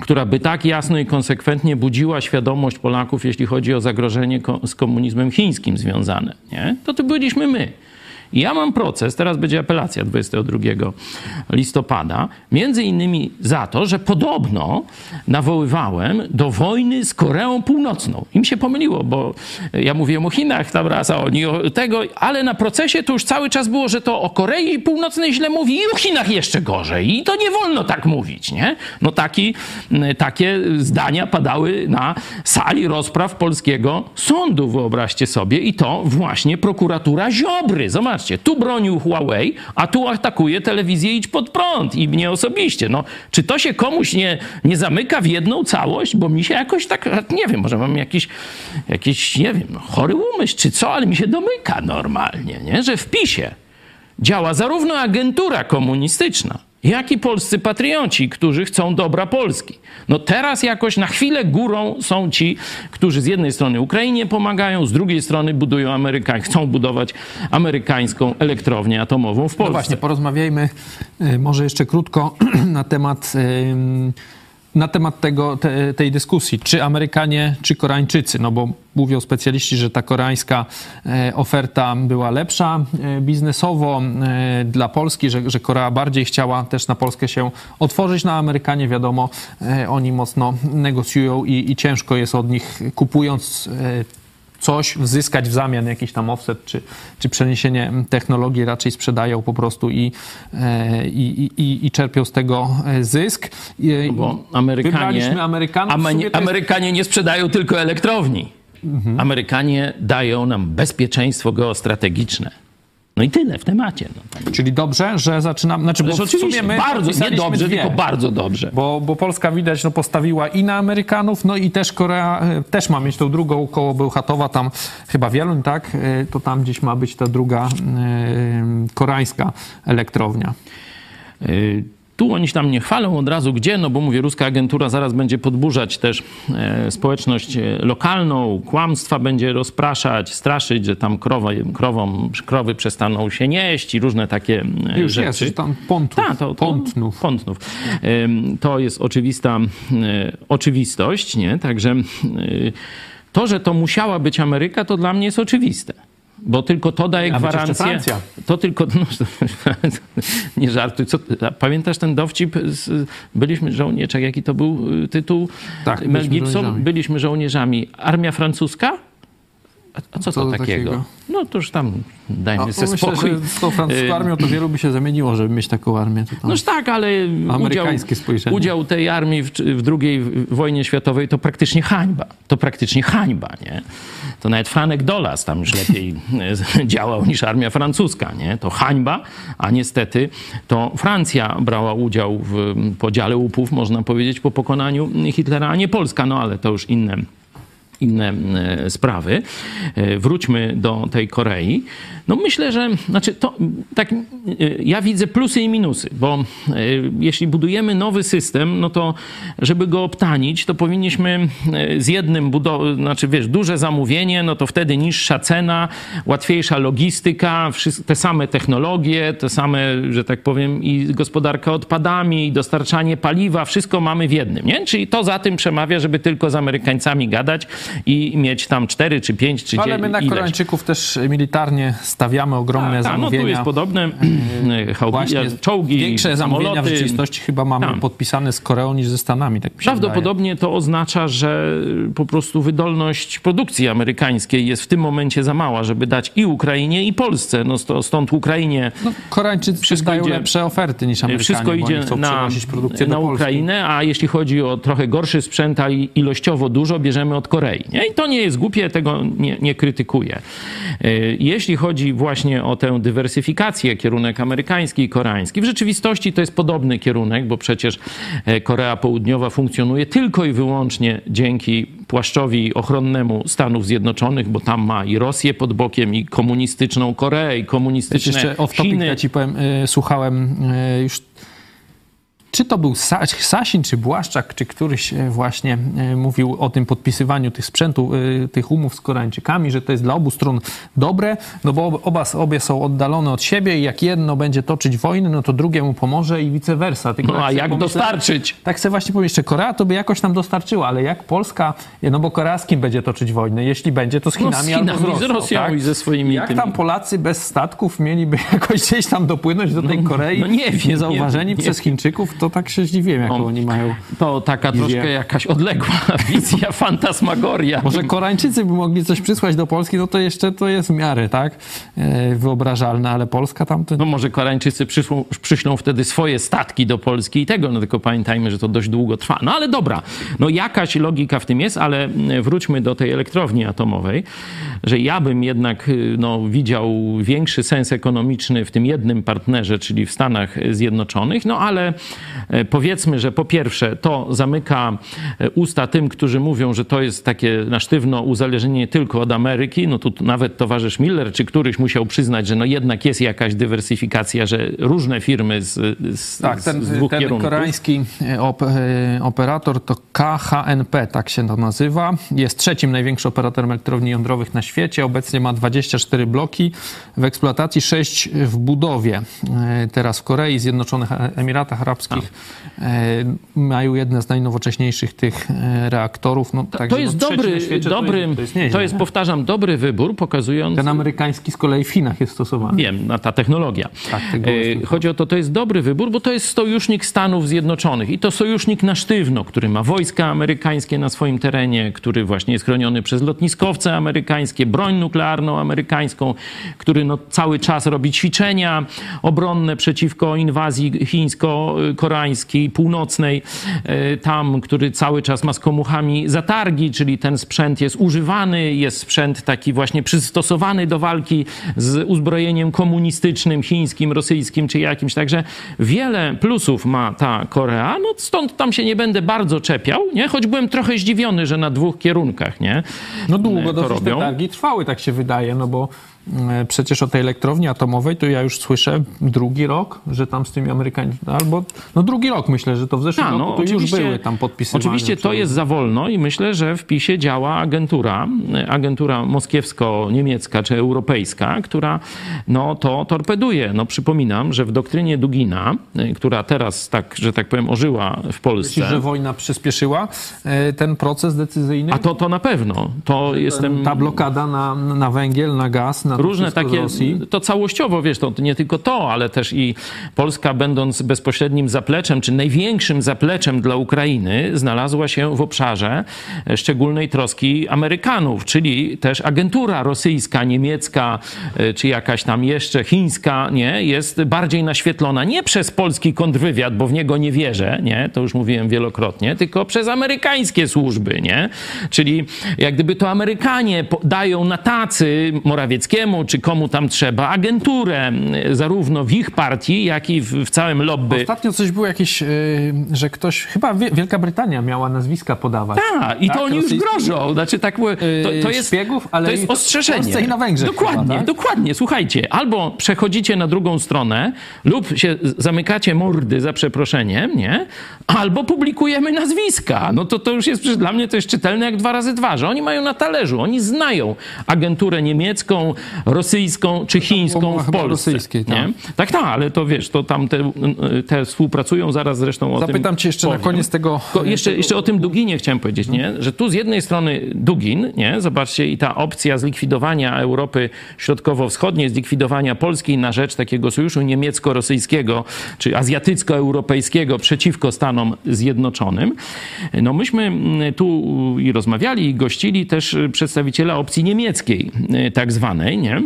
która by tak jasno i konsekwentnie budziła świadomość Polaków, jeśli chodzi o zagrożenie z komunizmem chińskim związane. Nie? To to byliśmy my. Ja mam proces, teraz będzie apelacja 22 listopada, między innymi za to, że podobno nawoływałem do wojny z Koreą Północną. Im się pomyliło, bo ja mówiłem o Chinach tam raz, a oni o tego, ale na procesie to już cały czas było, że to o Korei Północnej źle mówi i o Chinach jeszcze gorzej. I to nie wolno tak mówić, nie? No taki, takie zdania padały na sali rozpraw polskiego sądu, wyobraźcie sobie. I to właśnie prokuratura Ziobry. Zobaczcie, tu bronił Huawei, a tu atakuje telewizję Idź Pod Prąd i mnie osobiście. No, czy to się komuś nie, nie zamyka w jedną całość? Bo mi się jakoś tak, nie wiem, może mam jakiś, jakiś nie wiem, chory umysł czy co, ale mi się domyka normalnie, nie? że w PiSie działa zarówno agentura komunistyczna, jak i polscy patrioci, którzy chcą dobra Polski. No teraz jakoś na chwilę górą są ci, którzy z jednej strony Ukrainie pomagają, z drugiej strony budują Ameryka, chcą budować amerykańską elektrownię atomową w No Polsce. właśnie, porozmawiajmy e, może jeszcze krótko (clears throat) na temat, em, na temat tego, te, tej dyskusji. Czy Amerykanie, czy Koreańczycy? No bo mówią specjaliści, że ta koreańska e, oferta była lepsza e, biznesowo e, dla Polski, że, że Korea bardziej chciała też na Polskę się otworzyć. Na Amerykanie wiadomo, oni mocno negocjują i, i ciężko jest od nich kupując coś zyskać w zamian, jakiś tam offset czy, czy przeniesienie technologii, raczej sprzedają po prostu i, e, i, i, i czerpią z tego e, zysk. I- Bo Amerykanie, Amerykanów. to jest- Amerykanie nie sprzedają tylko elektrowni. Mhm. Amerykanie dają nam bezpieczeństwo geostrategiczne. No i tyle w temacie. No. Czyli dobrze, że zaczynamy. Znaczy, bo Zresztą w sumie oczywiście, my bardzo, nie dobrze, dwie. tylko bardzo dobrze. Bo, bo Polska widać no, postawiła i na Amerykanów, no i też Korea e, też ma mieć tą drugą koło Bełchatowa, tam chyba Wieluń, tak? E, To tam gdzieś ma być ta druga e, koreańska elektrownia. Y, Tu oni się tam nie chwalą od razu gdzie, no bo mówię, ruska agentura zaraz będzie podburzać też e, społeczność e, lokalną, kłamstwa będzie rozpraszać, straszyć, że tam krowa, krowom, krowy przestaną się nieść i różne takie e, Już rzeczy. jest, tam Pontów. Tak, to, to. Pątnów. Ym, To jest oczywista oczywistość, nie? Także to, że to musiała być Ameryka, to dla mnie jest oczywiste. Bo tylko to daje gwarancję. To tylko. No, (laughs) nie żartuj. Co, pamiętasz ten dowcip? Z, byliśmy żołnierzami. Jaki to był y, tytuł? Tak, Mel byliśmy Gibson. żołnierzami. Byliśmy żołnierzami. Armia francuska? A, a co, Co to to takiego? takiego? No to już tam dajmy A, sobie myślę, spokój. że z tą francuską Y, armią to wielu by się zamieniło, żeby mieć taką armię. To. Noż tak, ale udział, Amerykańskie spojrzenie. udział tej armii w, w II wojnie światowej to praktycznie hańba. To praktycznie hańba, nie? To nawet Franek Dolas tam już lepiej e, (laughs) działał niż armia francuska, nie? To hańba, a niestety to Francja brała udział w podziale łupów, można powiedzieć, po pokonaniu Hitlera, a nie Polska, no ale to już inne inne e, sprawy. E, wróćmy do tej Korei. No myślę, że znaczy to tak e, ja widzę plusy i minusy, bo jeśli budujemy nowy system, no to żeby go obtanić, to powinniśmy z jednym budować, znaczy wiesz, duże zamówienie, no to wtedy niższa cena, łatwiejsza logistyka, te same technologie, te same, że tak powiem, i gospodarka odpadami, i dostarczanie paliwa, wszystko mamy w jednym, nie? Czyli to za tym przemawia, żeby tylko z Amerykańcami gadać i mieć tam cztery czy pięć czy Ale my na ileś. Koreańczyków też militarnie stawiamy ogromne tak, zamówienia. No tu jest podobne (clears throat) Właśnie czołgi, Większe zamówienia samoloty. w rzeczywistości chyba mamy Tam. podpisane z Koreą niż ze Stanami, tak mi się Prawdopodobnie to oznacza, że po prostu wydolność produkcji amerykańskiej jest w tym momencie za mała, żeby dać i Ukrainie, i Polsce. No stąd Ukrainie No, Koreańczycy Wszystko dają idzie- lepsze oferty niż Amerykanie, wszystko idzie na, na. Ukrainę, a jeśli chodzi o trochę gorszy sprzęt, a ilościowo dużo, bierzemy od Korei. Nie? I to nie jest głupie, tego nie, nie krytykuję. Y, Jeśli chodzi właśnie o tę dywersyfikację, kierunek amerykański i koreański, w rzeczywistości to jest podobny kierunek, bo przecież e, Korea Południowa funkcjonuje tylko i wyłącznie dzięki płaszczowi ochronnemu Stanów Zjednoczonych, bo tam ma i Rosję pod bokiem, i komunistyczną Koreę, i Wiesz, komunistyczne jeszcze off topic, Chiny. ja ci powiem, y, słuchałem y, już czy to był Sa- Sasin, czy Błaszczak, czy któryś y, właśnie y, mówił o tym podpisywaniu tych sprzętu, y, tych umów z Koreańczykami, że to jest dla obu stron dobre, no bo ob- oba, obie są oddalone od siebie i jak jedno będzie toczyć wojnę, no to drugiemu pomoże i vice versa. Tylko No a sobie jak dostarczyć? Tak chcę właśnie powiedzieć, że Korea to by jakoś nam dostarczyła, ale jak Polska, no bo Korea z kim będzie toczyć wojnę? Jeśli będzie, to z No, Chinami, z Chinami, albo z Rosją. z Rosją tak? i ze swoimi Jak tymi- tam Polacy bez statków mieliby (laughs) jakoś gdzieś tam dopłynąć do tej Korei, no nie wiem, niezauważeni nie- nie przez Chińczyków, to tak się zdziwiłem, jaką No. oni mają. To taka Wizja. troszkę jakaś odległa (laughs) wizja, fantasmagoria. Może Koreańczycy by mogli coś przysłać do Polski, no to jeszcze to jest w miarę, tak, e, wyobrażalne, ale Polska tam to... No może Koreańczycy przyszłą, przyślą wtedy swoje statki do Polski i tego, no tylko pamiętajmy, że to dość długo trwa. No ale dobra, no jakaś logika w tym jest, ale mm, wróćmy do tej elektrowni atomowej, że ja bym jednak y, no, widział większy sens ekonomiczny w tym jednym partnerze, czyli w Stanach Zjednoczonych, no ale e, powiedzmy, że po pierwsze to zamyka e, usta tym, którzy mówią, że to jest takie na sztywno uzależnienie tylko od Ameryki, no tu nawet towarzysz Miller czy któryś musiał przyznać, że no jednak jest jakaś dywersyfikacja, że różne firmy z, z, Tak, ten, z dwóch ten kierunków. koreański e, op, e, operator to KHNP, tak się to nazywa. Jest trzecim największym operatorem elektrowni jądrowych na świecie. Obecnie ma 24 bloki w eksploatacji, 6 w budowie. E, Teraz w Korei, Zjednoczonych Emiratach Arabskich e, mają jedne z najnowocześniejszych tych e, reaktorów. No, także To jest no, dobry, świecie, dobry, to jest, to jest, to jest powtarzam, dobry wybór pokazujący... Ten amerykański z kolei w Chinach jest stosowany. Wiem, na ta technologia. Tak, E, Chodzi o to, to jest dobry wybór, bo to jest sojusznik Stanów Zjednoczonych i to sojusznik na sztywno, który ma wojska amerykańskie na swoim terenie, który właśnie jest chroniony przez lotniskowce amerykańskie, broń nuklearną amerykańską, który no cały czas robi ćwiczenia obronne przeciwko inwazji chińsko-koreańskiej, północnej, e, tam, który cały czas ma z komuchami zatargi, czyli ten sprzęt jest używany, jest sprzęt taki właśnie przystosowany do walki z uzbrojeniem komunistycznym, chińskim, rosyjskim czy jakimś. Także wiele plusów ma ta Korea, no stąd tam się nie będę bardzo czepiał, nie? choć byłem trochę zdziwiony, że na dwóch kierunkach, nie? No długo to dosyć te robią. targi trwały, tak się wydaje, no bo e, przecież o tej elektrowni atomowej to ja już słyszę drugi rok, że tam z tymi Amerykanami, albo no drugi rok myślę, że to w zeszłym A, roku to już były tam podpisywane. Oczywiście to jest za wolno i myślę, że w PiSie działa agentura, agentura moskiewsko-niemiecka czy europejska, która no, to torpeduje. No, przypominam, że w doktrynie Dugina, y, która teraz tak, że tak powiem, ożyła w Polsce. Myślisz, że wojna przyspieszyła e, ten proces decyzyjny? A to, to na pewno. To jestem... Ta blokada na, na węgiel, na gaz, na to Różne takie, to całościowo, wiesz, to nie tylko to, ale też i Polska będąc bezpośrednim zapleczem, czy największym zapleczem dla Ukrainy, znalazła się w obszarze e, szczególnej troski Amerykanów, czyli też agentura rosyjska, niemiecka, e, czy jakaś tam jeszcze chińska, nie, jest bardziej naświetlona. Nie przez polski kontrwywiad, bo w niego nie wierzę, nie, to już mówiłem wielokrotnie, tylko przez amerykańskie służby, nie, czyli jak gdyby to Amerykanie dają na tacy Morawieckiemu, Kaczyńskiemu, czy komu tam trzeba, agenturę y, zarówno w ich partii, jak i w, w całym lobby. Ostatnio coś było jakieś, yy, że ktoś, chyba Wie- Wielka Brytania miała nazwiska podawać. Tak, i to oni już grożą. Znaczy, tak, to, to Yy, jest, szpiegów, ale to jest i ostrzeżenie. I na Węgrzech Dokładnie, chyba, tak? dokładnie. Słuchajcie, albo przechodzicie na drugą stronę lub się zamykacie mordy za przeproszeniem, nie? Albo publikujemy nazwiska. No to to już jest dla mnie to jest czytelne jak dwa razy dwa, że oni mają na talerzu, oni znają agenturę niemiecką, rosyjską czy chińską w Polsce. rosyjskiej, tak. nie? Tak, tak, ale to wiesz, to tam te, te współpracują, zaraz zresztą o tym Zapytam cię jeszcze na powiem. koniec tego- jeszcze, jeszcze o tym Duginie chciałem powiedzieć, nie? że tu z jednej strony Dugin, nie? zobaczcie, i ta opcja zlikwidowania Europy Środkowo-Wschodniej, zlikwidowania Polski na rzecz takiego sojuszu niemiecko-rosyjskiego czy azjatycko-europejskiego przeciwko Stanom Zjednoczonym. No myśmy mm, tu i rozmawiali, i gościli też przedstawiciela opcji niemieckiej, y, tak zwanej, nie?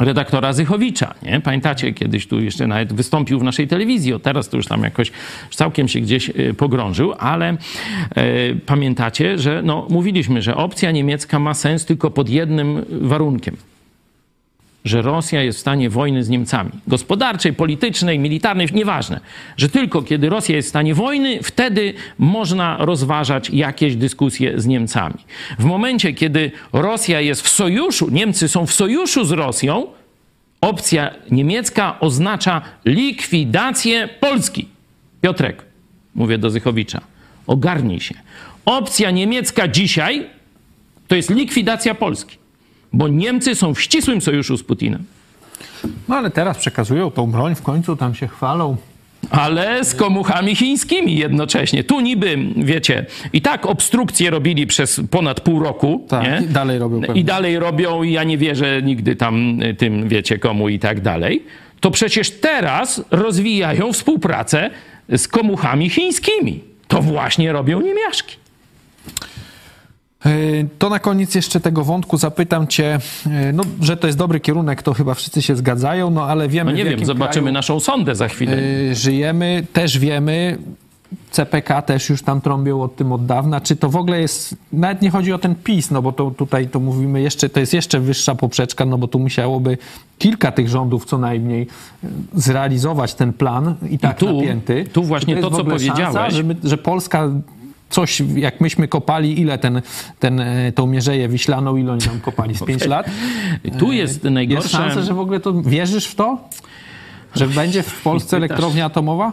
redaktora Zychowicza, nie? Pamiętacie, kiedyś tu jeszcze nawet wystąpił w naszej telewizji, o teraz to już tam jakoś całkiem się gdzieś y, pogrążył, ale e, pamiętacie, że no, mówiliśmy, że opcja niemiecka ma sens tylko pod jednym warunkiem. Że Rosja jest w stanie wojny z Niemcami. Gospodarczej, politycznej, militarnej, nieważne. Że tylko kiedy Rosja jest w stanie wojny, wtedy można rozważać jakieś dyskusje z Niemcami. W momencie, kiedy Rosja jest w sojuszu, Niemcy są w sojuszu z Rosją, opcja niemiecka oznacza likwidację Polski. Piotrek, mówię do Zychowicza, ogarnij się. Opcja niemiecka dzisiaj to jest likwidacja Polski, bo Niemcy są w ścisłym sojuszu z Putinem. No ale teraz przekazują tą broń, w końcu tam się chwalą. ale z komuchami chińskimi jednocześnie. Tu niby, wiecie, i tak obstrukcje robili przez ponad pół roku. Tak, nie? i dalej robią pewnie. I dalej robią i ja nie wierzę nigdy tam y, tym, wiecie, komu i tak dalej. To przecież teraz rozwijają współpracę z komuchami chińskimi. To właśnie robią niemiaszki. Yy, To na koniec jeszcze tego wątku zapytam cię, yy, no, że to jest dobry kierunek, to chyba wszyscy się zgadzają, no ale wiemy No nie wiem, zobaczymy naszą sondę za chwilę. yy, żyjemy, też wiemy, CPK też już tam trąbią o tym od dawna. Czy to w ogóle jest, nawet nie chodzi o ten PiS, no bo to tutaj to mówimy jeszcze, to jest jeszcze wyższa poprzeczka, no bo tu musiałoby kilka tych rządów co najmniej zrealizować ten plan i tak tu- napięty. tu właśnie to, w co powiedziałeś. Szansa, że, my, że Polska coś, jak myśmy kopali, ile ten, ten, e, tą Mierzeję Wiślaną, ile oni tam kopali? Z pięć lat? Tu jest Jest najgorsze... szansa, że w ogóle to, wierzysz w to? Że będzie w Polsce elektrownia atomowa?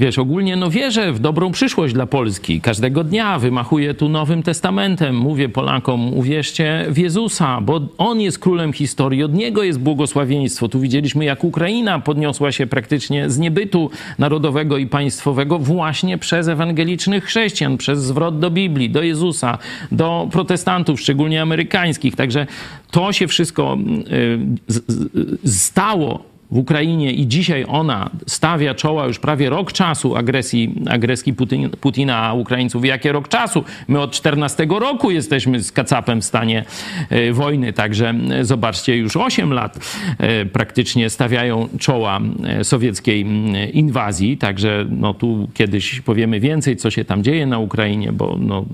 Wiesz, ogólnie no wierzę w dobrą przyszłość dla Polski. Każdego dnia wymachuję tu Nowym Testamentem. Mówię Polakom, uwierzcie w Jezusa, bo On jest królem historii, od Niego jest błogosławieństwo. Tu widzieliśmy, jak Ukraina podniosła się praktycznie z niebytu narodowego i państwowego właśnie przez ewangelicznych chrześcijan, przez zwrot do Biblii, do Jezusa, do protestantów, szczególnie amerykańskich. Także to się wszystko y, z- z- stało w Ukrainie i dzisiaj ona stawia czoła już prawie rok czasu agresji, agresji Putin, Putina, a Ukraińców jakie rok czasu? My od 14 roku jesteśmy z kacapem w stanie e, wojny, także e, zobaczcie, już 8 lat e, praktycznie stawiają czoła sowieckiej m, inwazji, także no tu kiedyś powiemy więcej, co się tam dzieje na Ukrainie, bo no,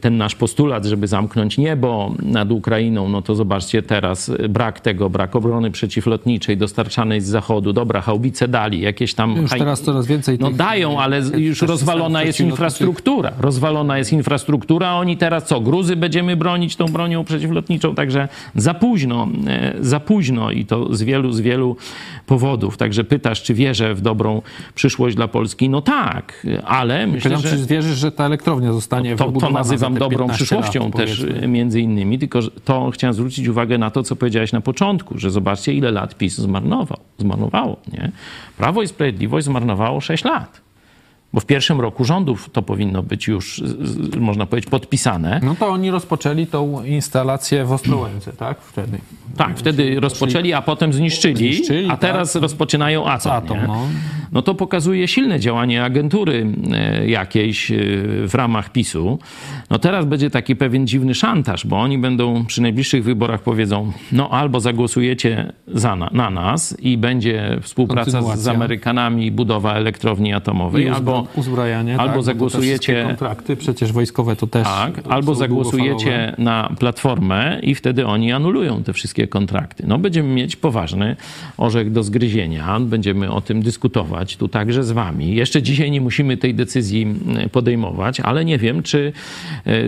ten nasz postulat, żeby zamknąć niebo nad Ukrainą, no to zobaczcie teraz brak tego, brak obrony przeciwlotniczej dostarczanej z zachodu. Dobra, haubice dali, jakieś tam... Już teraz coraz więcej No dają, ale już rozwalona jest infrastruktura. Rozwalona jest infrastruktura, oni teraz co? Gruzy będziemy bronić tą bronią przeciwlotniczą, także za późno, e, za późno i to z wielu, z wielu powodów. Także pytasz, czy wierzę w dobrą przyszłość dla Polski? No tak, ale myślę, Pytam, że... czy wierzysz, że ta elektrownia zostanie To, to nazywam dobrą 15 przyszłością lat, też e, między innymi, tylko to chciałem zwrócić uwagę na to, co powiedziałeś na początku, że zobaczcie, ile lat PiS zmarnował, zmarnowało, nie? Prawo i Sprawiedliwość zmarnowało 6 lat. Bo w pierwszym roku rządów to powinno być już, można powiedzieć, podpisane. No to oni rozpoczęli tą instalację w Ostrołęce, tak? Wtedy. Tak, wtedy rozpoczęli, a potem zniszczyli, Zniszczyli, a teraz tak. rozpoczynają atom. Atom, no. no to pokazuje silne działanie agentury e, jakiejś e, w ramach PiSu. No teraz będzie taki pewien dziwny szantaż, bo oni będą przy najbliższych wyborach powiedzą, no albo zagłosujecie za na, na nas i będzie współpraca z, z. Amerykanami budowa elektrowni atomowej, I albo, uzbrajanie, albo tak, bo te zagłosujecie- kontrakty, przecież wojskowe to też tak, albo zagłosujecie na platformę i wtedy oni anulują te wszystkie kontrakty. No będziemy mieć poważny orzech do zgryzienia, będziemy o tym dyskutować tu także z wami. Jeszcze dzisiaj nie musimy tej decyzji mm, podejmować, ale nie wiem, czy,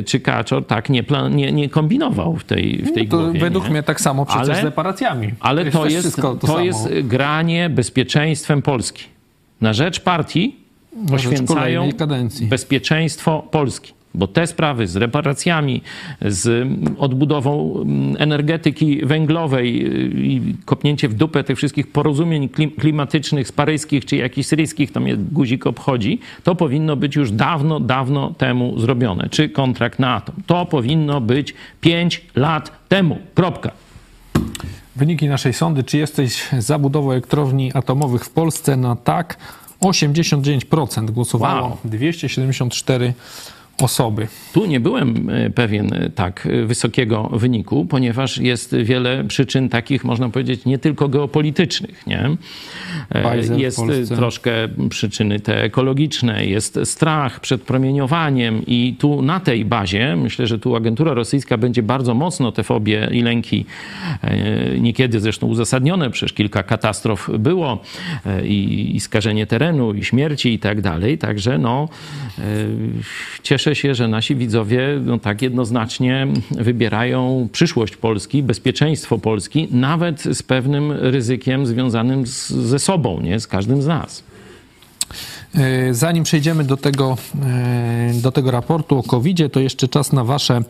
czy Kaczor tak nie, plan, nie, nie kombinował w tej, w tej To głowie. według nie? mnie tak samo przecież Ale- z reparacjami. Ale to jest, to, samo. jest granie bezpieczeństwem Polski. Na rzecz partii poświęcają bezpieczeństwo Polski. Bo te sprawy z reparacjami, z odbudową mm, energetyki węglowej y, i kopnięcie w dupę tych wszystkich porozumień klim- klimatycznych z paryskich czy jakichś syryjskich, to mnie guzik obchodzi, to powinno być już dawno, dawno temu zrobione. Czy kontrakt na atom. To powinno być 5 lat temu. Kropka. Wyniki naszej sądy. Czy jesteś za budową elektrowni atomowych w Polsce? Na tak 89% głosowało, Wow. 274 osoby. Tu nie byłem e, pewien e, tak e, wysokiego wyniku, ponieważ jest wiele przyczyn takich, można powiedzieć, nie tylko geopolitycznych. Nie? Jest troszkę przyczyny te ekologiczne, jest strach przed promieniowaniem i tu na tej bazie, myślę, że tu agentura rosyjska będzie bardzo mocno te fobie i lęki, niekiedy zresztą uzasadnione, przecież kilka katastrof było i, i skażenie terenu, i śmierci i tak dalej. Także no, e, cieszę się, że nasi widzowie no, tak jednoznacznie wybierają przyszłość Polski, bezpieczeństwo Polski, nawet z pewnym ryzykiem związanym z, ze sobą, nie? z każdym z nas. E, Zanim przejdziemy do tego, e, do tego raportu o covid to jeszcze czas na wasze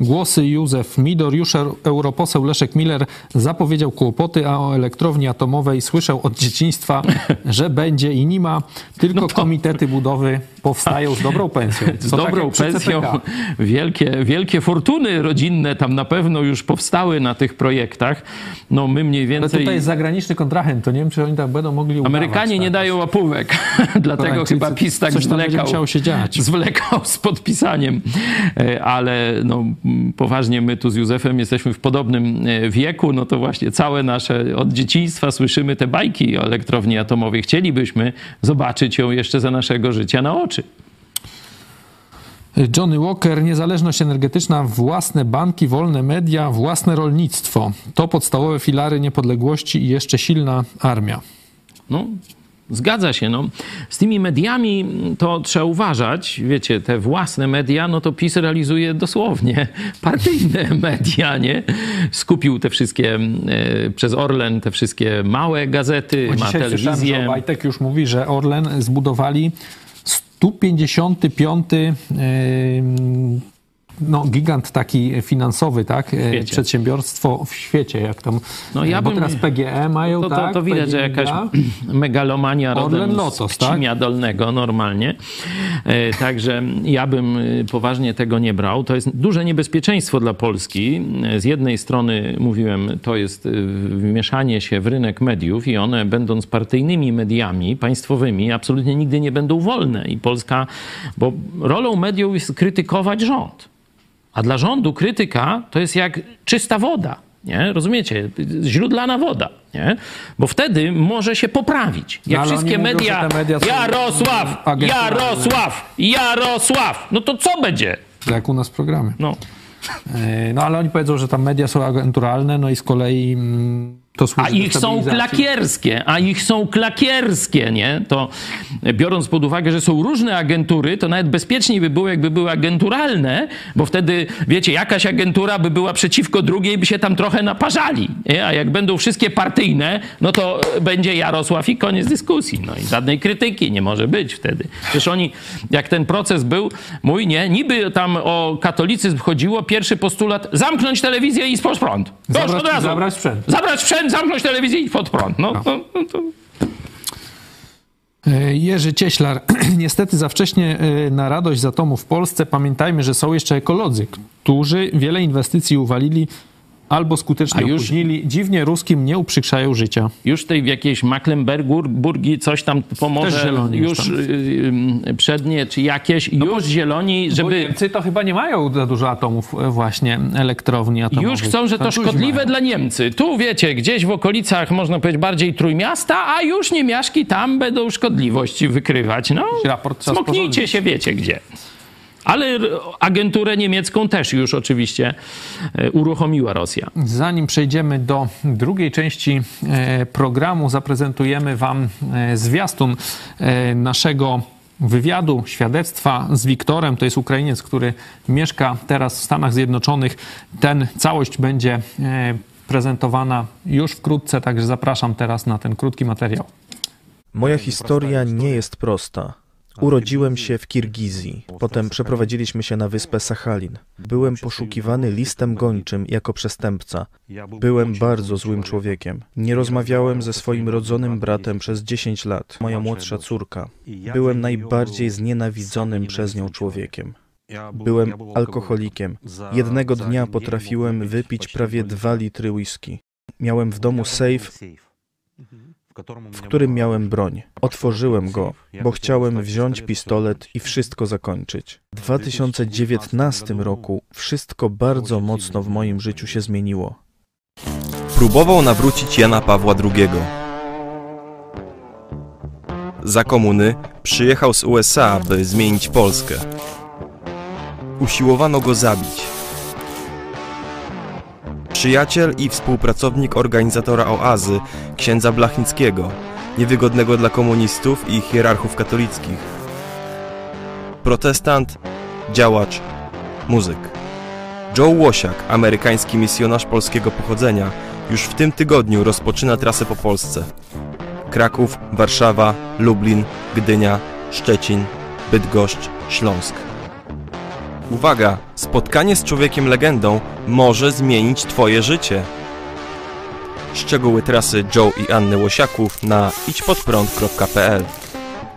głosy. Józef Midor, już eu- europoseł Leszek Miller zapowiedział kłopoty, a o elektrowni atomowej słyszał od dzieciństwa, (laughs) że będzie i nie ma, tylko komitety budowy powstają z dobrą pensją. (laughs) Z To tak dobrą pensją, wielkie, wielkie fortuny rodzinne tam na pewno już powstały na tych projektach. No my mniej Ale więcej... tutaj jest zagraniczny kontrahent, to nie wiem, czy oni tak będą mogli udawać, Amerykanie nie tak. dają łapówek, (laughs) dlatego Koreańczycy- chyba PiS tak coś zwlekał, musiało się dziać. (laughs) zwlekał z podpisaniem. E, Ale no, poważnie my tu z Józefem jesteśmy w podobnym e, wieku, no to właśnie całe nasze od dzieciństwa słyszymy te bajki o elektrowni atomowej. Chcielibyśmy zobaczyć ją jeszcze za naszego życia na oczy. Johnny Walker, niezależność energetyczna, własne banki, wolne media, własne rolnictwo. To podstawowe filary niepodległości i jeszcze silna armia. No, zgadza się. No. Z tymi mediami to trzeba uważać. Wiecie, te własne media, no to PiS realizuje dosłownie (laughs) partyjne media, nie? Skupił te wszystkie e, przez Orlen, te wszystkie małe gazety, Bo ma słyszałem, że telewizję. Obajtek już mówi, że Orlen zbudowali 155 yy, no, gigant taki finansowy, tak? E, świecie. Przedsiębiorstwo w świecie, jak tam. No, ja e, bo bym- teraz PGE mają, To, to, tak? to widać, że PGE jakaś (clears throat) megalomania rodem Lotos, tak? Dolnego normalnie. E, Także ja bym e, poważnie tego nie brał. To jest duże niebezpieczeństwo dla Polski. E, Z jednej strony, mówiłem, to jest e, wmieszanie się w rynek mediów i one, będąc partyjnymi mediami państwowymi, absolutnie nigdy nie będą wolne. I Polska, bo rolą mediów jest krytykować rząd. A dla rządu krytyka to jest jak czysta woda. Nie? Rozumiecie? Źródlana woda. Nie? Bo wtedy może się poprawić. Jak No, wszystkie oni mówią, media, media Jarosław. Jarosław, Jarosław. No to co będzie? Jak u nas w programie. No. E, No ale oni powiedzą, że tam media są agenturalne, no i z kolei mm, A ich są klakierskie, a ich są klakierskie, nie? To e, biorąc pod uwagę, że są różne agentury, to nawet bezpieczniej by było, jakby były agenturalne, bo wtedy, wiecie, jakaś agentura by była przeciwko drugiej by się tam trochę naparzali. Nie? A jak będą wszystkie partyjne, no to e, będzie Jarosław i koniec dyskusji. No i żadnej krytyki nie może być wtedy. Przecież oni, jak ten proces był, mój nie, niby tam o katolicyzm chodziło, pierwszy postulat, zamknąć telewizję i. Proszę, Zabrać- od razu. zabrać sprzęt. Zabrać sprzęt, zamknąć telewizję i pod prąd. No, to, no to... E, Jerzy Cieślar. (clears throat) Niestety za wcześnie e, na radość z atomu w Polsce. Pamiętajmy, że są jeszcze ekolodzy, którzy wiele inwestycji uwalili albo skutecznie A już- opóźnili. Dziwnie ruskim nie uprzykrzają życia. Już tej w jakiejś Mecklenburgii coś tam Też pomoże, zieloni już tam. y, y, przednie czy jakieś, już zieloni, Bo żeby... Niemcy to chyba nie mają za dużo atomów e, właśnie, elektrowni atomowych. Już chcą, że to szkodliwe dla Niemcy. Tu wiecie, gdzieś w okolicach, można powiedzieć, bardziej trójmiasta, a już niemiaszki tam będą szkodliwości wykrywać. No, smoknijcie się, wiecie gdzie. Ale agenturę niemiecką też już oczywiście e, uruchomiła Rosja. Zanim przejdziemy do drugiej części e, programu, zaprezentujemy Wam e, zwiastun naszego wywiadu, świadectwa z Wiktorem. To jest Ukrainiec, który mieszka teraz w Stanach Zjednoczonych. Ten całość będzie prezentowana już wkrótce, także zapraszam teraz na ten krótki materiał. Moja historia nie jest prosta. Urodziłem się w Kirgizji, potem przeprowadziliśmy się na wyspę Sachalin. Byłem poszukiwany listem gończym jako przestępca. Byłem bardzo złym człowiekiem. Nie rozmawiałem ze swoim rodzonym bratem przez 10 lat, moja młodsza córka. Byłem najbardziej znienawidzonym przez nią człowiekiem. Byłem alkoholikiem. Jednego dnia potrafiłem wypić prawie dwa litry whisky. Miałem w domu safe, w którym miałem broń. Otworzyłem go, bo chciałem wziąć pistolet i wszystko zakończyć. W 2019 roku wszystko bardzo mocno w moim życiu się zmieniło. Próbował nawrócić Jana Pawła II. Za komuny przyjechał z USA, by zmienić Polskę. Usiłowano go zabić. Przyjaciel i współpracownik organizatora oazy, księdza Blachnickiego, niewygodnego dla komunistów i hierarchów katolickich. Protestant, działacz, muzyk. Joe Łosiak, amerykański misjonarz polskiego pochodzenia, już w tym tygodniu rozpoczyna trasę po Polsce. Kraków, Warszawa, Lublin, Gdynia, Szczecin, Bydgoszcz, Śląsk. Uwaga! Spotkanie z człowiekiem legendą może zmienić Twoje życie. Szczegóły trasy Joe i Anny Łosiaków na idźpodprąd.pl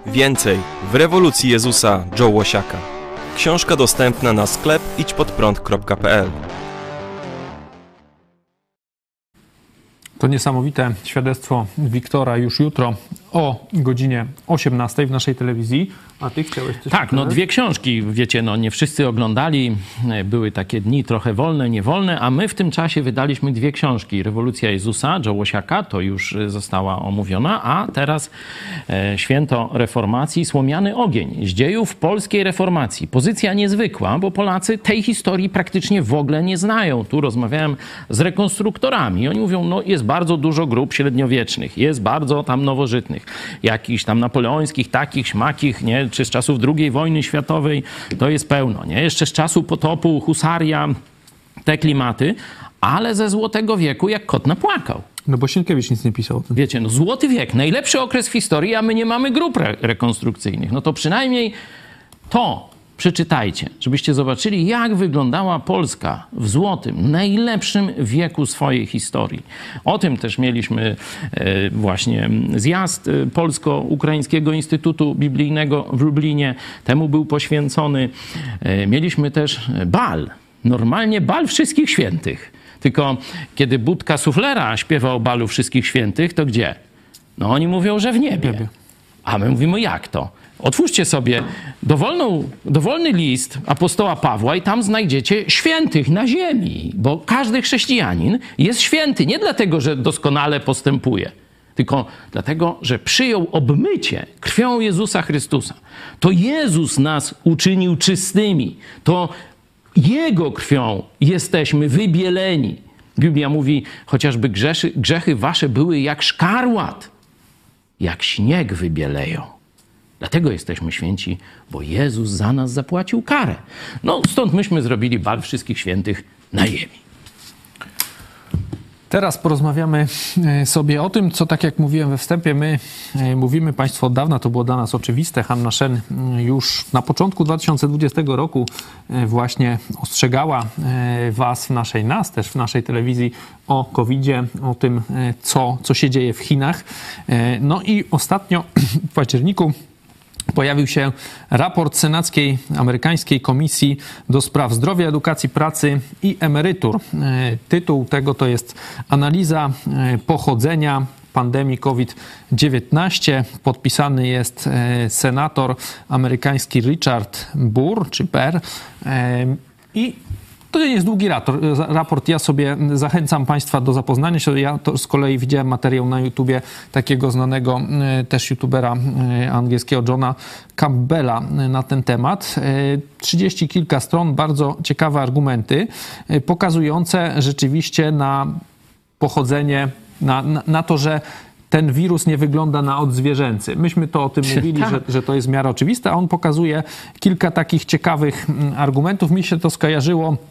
Więcej w rewolucji Jezusa Joe Łosiaka. Książka dostępna na sklep idźpodprąd.pl To niesamowite świadectwo Wiktora już jutro o godzinie 18 w naszej telewizji. A ty chciałeś coś Tak, no dwie książki, wiecie, no nie wszyscy oglądali, e, były takie dni trochę wolne, niewolne, a my w tym czasie wydaliśmy dwie książki. Rewolucja Jezusa, Joe Łosiaka, to już e, została omówiona, a teraz e, Święto Reformacji, Słomiany Ogień z dziejów polskiej reformacji. Pozycja niezwykła, bo Polacy tej historii praktycznie w ogóle nie znają. Tu rozmawiałem z rekonstruktorami. Oni mówią, no jest bardzo dużo grup średniowiecznych, jest bardzo tam nowożytnych, jakichś tam napoleońskich, takich, śmakich, nie? Czy z czasów II wojny światowej, to jest pełno, nie? Jeszcze z czasu potopu, husaria, te klimaty, ale ze Złotego Wieku jak kot napłakał. No bo Sienkiewicz nic nie pisał. Wiecie, no Złoty Wiek, najlepszy okres w historii, a my nie mamy grup re- rekonstrukcyjnych. No to przynajmniej to przeczytajcie, żebyście zobaczyli, jak wyglądała Polska w złotym, najlepszym wieku swojej historii. O tym też mieliśmy e, właśnie zjazd e, Polsko-Ukraińskiego Instytutu Biblijnego w Lublinie. Temu był poświęcony. E, Mieliśmy też bal, normalnie bal wszystkich świętych. Tylko kiedy Budka Suflera śpiewał o balu wszystkich świętych, to gdzie? No oni mówią, że w niebie. A my mówimy, jak to? Otwórzcie sobie dowolną, dowolny list apostoła Pawła i tam znajdziecie świętych na ziemi, bo każdy chrześcijanin jest święty nie dlatego, że doskonale postępuje, tylko dlatego, że przyjął obmycie krwią Jezusa Chrystusa. To Jezus nas uczynił czystymi. To Jego krwią jesteśmy wybieleni. Biblia mówi, chociażby grzeszy, grzechy wasze były jak szkarłat, jak śnieg wybieleją. Dlatego jesteśmy święci, bo Jezus za nas zapłacił karę. No stąd myśmy zrobili bal wszystkich świętych na ziemi. Teraz porozmawiamy e, sobie o tym, co tak jak mówiłem we wstępie, my e, mówimy Państwu od dawna, to było dla nas oczywiste. Hanna Szen mm, już na początku 2020 roku e, właśnie ostrzegała Was w naszej, nas też w naszej telewizji o COVID-zie, o tym, co, co się dzieje w Chinach. No i ostatnio (clears throat) w październiku pojawił się raport Senackiej Amerykańskiej Komisji do Spraw Zdrowia, Edukacji, Pracy i Emerytur. E, tytuł tego to jest Analiza e, pochodzenia pandemii COVID-19. Podpisany jest e, senator amerykański Richard Burr, czy. I to jest długi raport. Ja sobie zachęcam Państwa do zapoznania się. Ja to z kolei widziałem materiał na YouTubie takiego znanego e, też youtubera e, angielskiego Johna Campbella na ten temat. Trzydzieści kilka stron, bardzo ciekawe argumenty, pokazujące rzeczywiście na pochodzenie na, na, na to, że ten wirus nie wygląda na odzwierzęcy. Myśmy to o tym mówili, że, Tak. że to jest w miarę oczywiste, a on pokazuje kilka takich ciekawych argumentów. Mi się to skojarzyło e,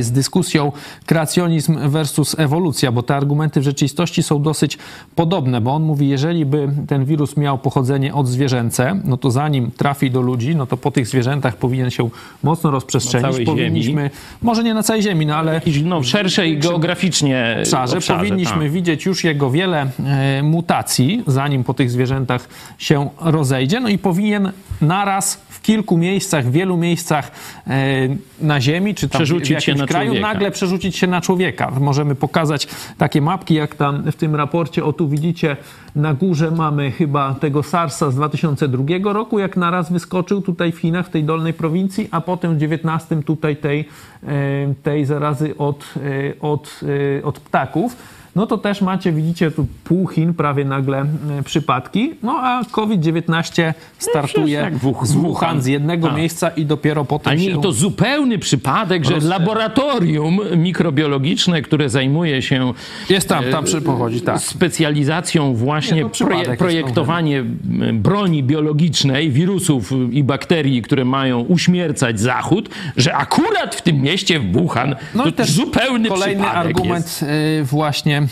z dyskusją kreacjonizm versus ewolucja, bo te argumenty w rzeczywistości są dosyć podobne, bo on mówi, jeżeli by ten wirus miał pochodzenie odzwierzęce, no to zanim trafi do ludzi, no to po tych zwierzętach powinien się mocno rozprzestrzenić. Powinniśmy, ziemi. może nie na całej ziemi, no ale no, szerszej geograficznie obszarze, obszarze powinniśmy tak. widzieć już jego wiele e, mutacji, zanim po tych zwierzętach się rozejdzie. No i powinien naraz w kilku miejscach, w wielu miejscach e, na Ziemi, czy tam Przerzucić w jakimś kraju, człowieka. nagle przerzucić się na człowieka. Możemy pokazać takie mapki, jak tam w tym raporcie. O tu widzicie, na górze mamy chyba tego SARS-a z 2002 roku, jak naraz wyskoczył tutaj w Chinach, w tej dolnej prowincji, a potem w 19 tutaj tej, e, tej zarazy od, e, od, e, od ptaków. No to też macie, widzicie tu pół Chin, prawie nagle e, przypadki. No a COVID-19 startuje Wuch- z Wuhan, z jednego Tak. miejsca i dopiero potem Ale się... nie, to zupełny przypadek, że Rozszerza. laboratorium mikrobiologiczne, które zajmuje się Jest tam, tam przy pochodzi, tak. specjalizacją właśnie Nie, proje, projektowanie m, broni biologicznej, wirusów i bakterii, które mają uśmiercać Zachód, że akurat w tym mieście w Wuhan No to i też zupełny Kolejny przypadek argument jest. e, właśnie, e,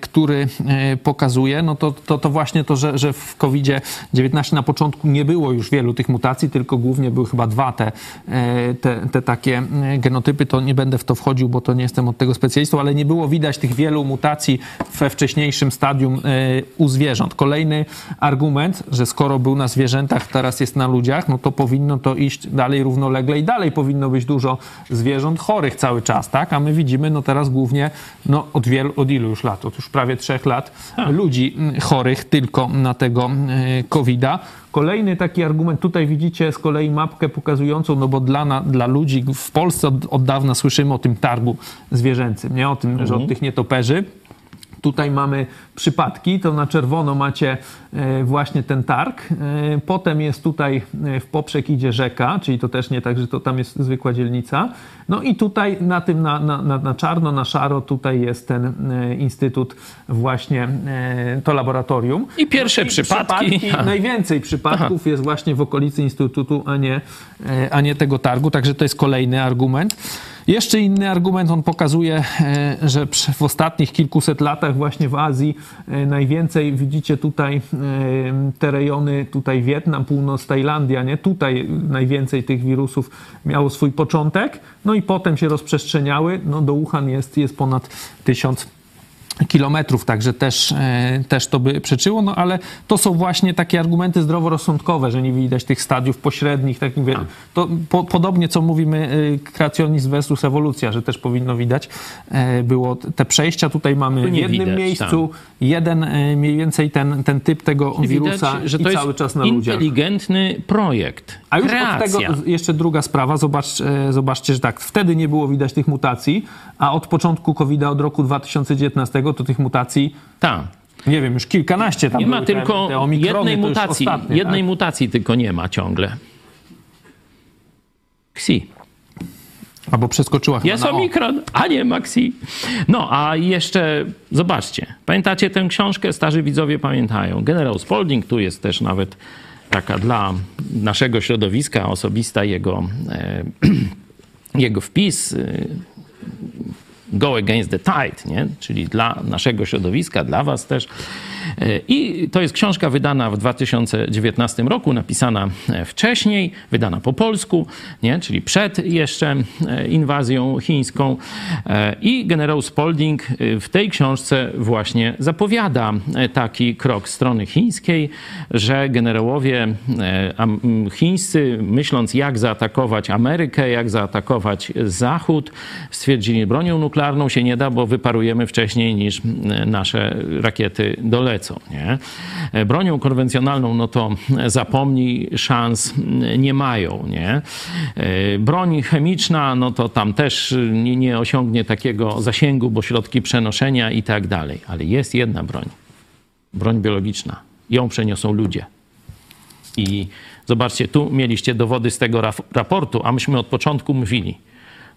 który e, pokazuje, no to, to, to właśnie to, że, że w COVID-19 na początku nie było już wielu tych mutacji, tylko głównie były chyba dwa te, e, te, te takie e, genotypy. To nie będę w to wchodził, bo to nie jestem od tego specjalistą, ale nie było widać tych wielu mutacji we wcześniejszym stadium e, u zwierząt. Kolejny argument, że skoro był na zwierzętach, teraz jest na ludziach, no to powinno to iść dalej równolegle i dalej powinno być dużo zwierząt chorych cały czas, tak? A my widzimy no teraz głównie no od, wielu, od ilu już lat? Już prawie trzech lat ludzi mm, chorych tylko na tego e, COVID-a. Kolejny taki argument, tutaj widzicie z kolei mapkę pokazującą, no bo dla, na, dla ludzi w Polsce od, od dawna słyszymy o tym targu zwierzęcym, nie? O tym, że od tych nietoperzy. Tutaj mamy przypadki, to na czerwono macie e, właśnie ten targ. E, Potem jest tutaj e, w poprzek idzie rzeka, czyli to też nie tak, że to tam jest zwykła dzielnica. No i tutaj na tym na, na, na, czarno, na szaro tutaj jest ten instytut właśnie, to laboratorium. I pierwsze No przypadki. Ha. (laughs) Najwięcej przypadków jest właśnie w okolicy instytutu, a nie, a nie tego targu, także to jest kolejny argument. Jeszcze inny argument, on pokazuje, e, że w ostatnich kilkuset latach właśnie w Azji e, najwięcej widzicie tutaj e, te rejony, tutaj Wietnam, północ, Tajlandia, nie? Tutaj najwięcej tych wirusów miało swój początek, no i potem się rozprzestrzeniały, no do Wuhan jest, jest ponad tysiąc kilometrów, także też, e, też to by przeczyło, no ale to są właśnie takie argumenty zdroworozsądkowe, że nie widać tych stadiów pośrednich, tak mówię, to po, podobnie co mówimy e, kreacjonizm versus ewolucja, że też powinno widać, e, było te przejścia, tutaj mamy w jednym widać, miejscu jeden e, mniej więcej ten, ten typ tego wirusa Widać, że i to cały jest czas na ludziach. inteligentny projekt. A już Kreacja. od tego jeszcze druga sprawa, Zobacz, zobaczcie, że tak, wtedy nie było widać tych mutacji, a od początku COVID-a, od roku 2019 to tych mutacji, Tak. nie wiem, już kilkanaście tam Nie ma tylko te, te jednej mutacji. ostatnie, jednej tak? mutacji tylko nie ma ciągle. Xi. Albo przeskoczyła chyba Jest omikron, a nie ma Xi. No, a jeszcze zobaczcie. Pamiętacie tę książkę? Starzy widzowie pamiętają. Generał Spalding, tu jest też nawet taka dla naszego środowiska osobista jego, e, (clears throat) jego wpis. E, Go against the tide, nie? czyli dla naszego środowiska, dla was też. I to jest książka wydana w 2019 roku, napisana wcześniej, wydana po polsku, nie? czyli przed jeszcze inwazją chińską. I generał Spalding w tej książce właśnie zapowiada taki krok strony chińskiej, że generałowie chińscy, myśląc jak zaatakować Amerykę, jak zaatakować Zachód, stwierdzili, bronią nuklearną się nie da, bo wyparujemy wcześniej niż nasze rakiety dolecą. Nie? Bronią konwencjonalną, no to zapomnij, szans nie mają. Nie? Broń chemiczna, no to tam też nie, nie osiągnie takiego zasięgu, bo środki przenoszenia i tak dalej. Ale jest jedna broń. Broń biologiczna. Ją przeniosą ludzie. I zobaczcie, tu mieliście dowody z tego raportu, a myśmy od początku mówili.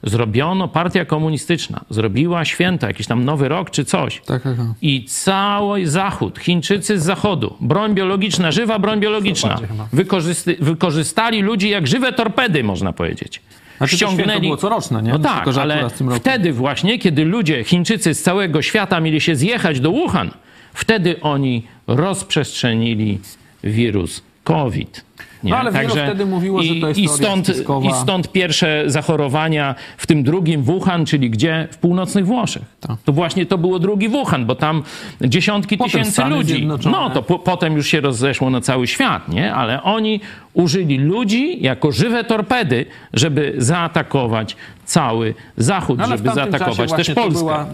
Zrobiono, partia komunistyczna zrobiła święta, jakiś tam nowy rok czy coś. Tak, tak, tak. I cały Zachód, Chińczycy z Zachodu, broń biologiczna, żywa broń biologiczna, wykorzysty, wykorzystali ludzi jak żywe torpedy, można powiedzieć. Znaczy, Ściągnęli. To było coroczne, nie? No tak, ale wtedy właśnie, kiedy ludzie, Chińczycy z całego świata mieli się zjechać do Wuhan, wtedy oni rozprzestrzenili wirus COVID. Nie? No ale Także wtedy mówiło, że to jest i stąd, I stąd pierwsze zachowania w tym drugim Wuhan, czyli gdzie? W północnych Włoszech. Tak. To właśnie to było drugi Wuhan, bo tam dziesiątki potem tysięcy Stany ludzi. No to po, potem już się rozeszło na cały świat, nie? Ale oni użyli ludzi jako żywe torpedy, żeby zaatakować cały Zachód, no, żeby zaatakować też Polskę. Była,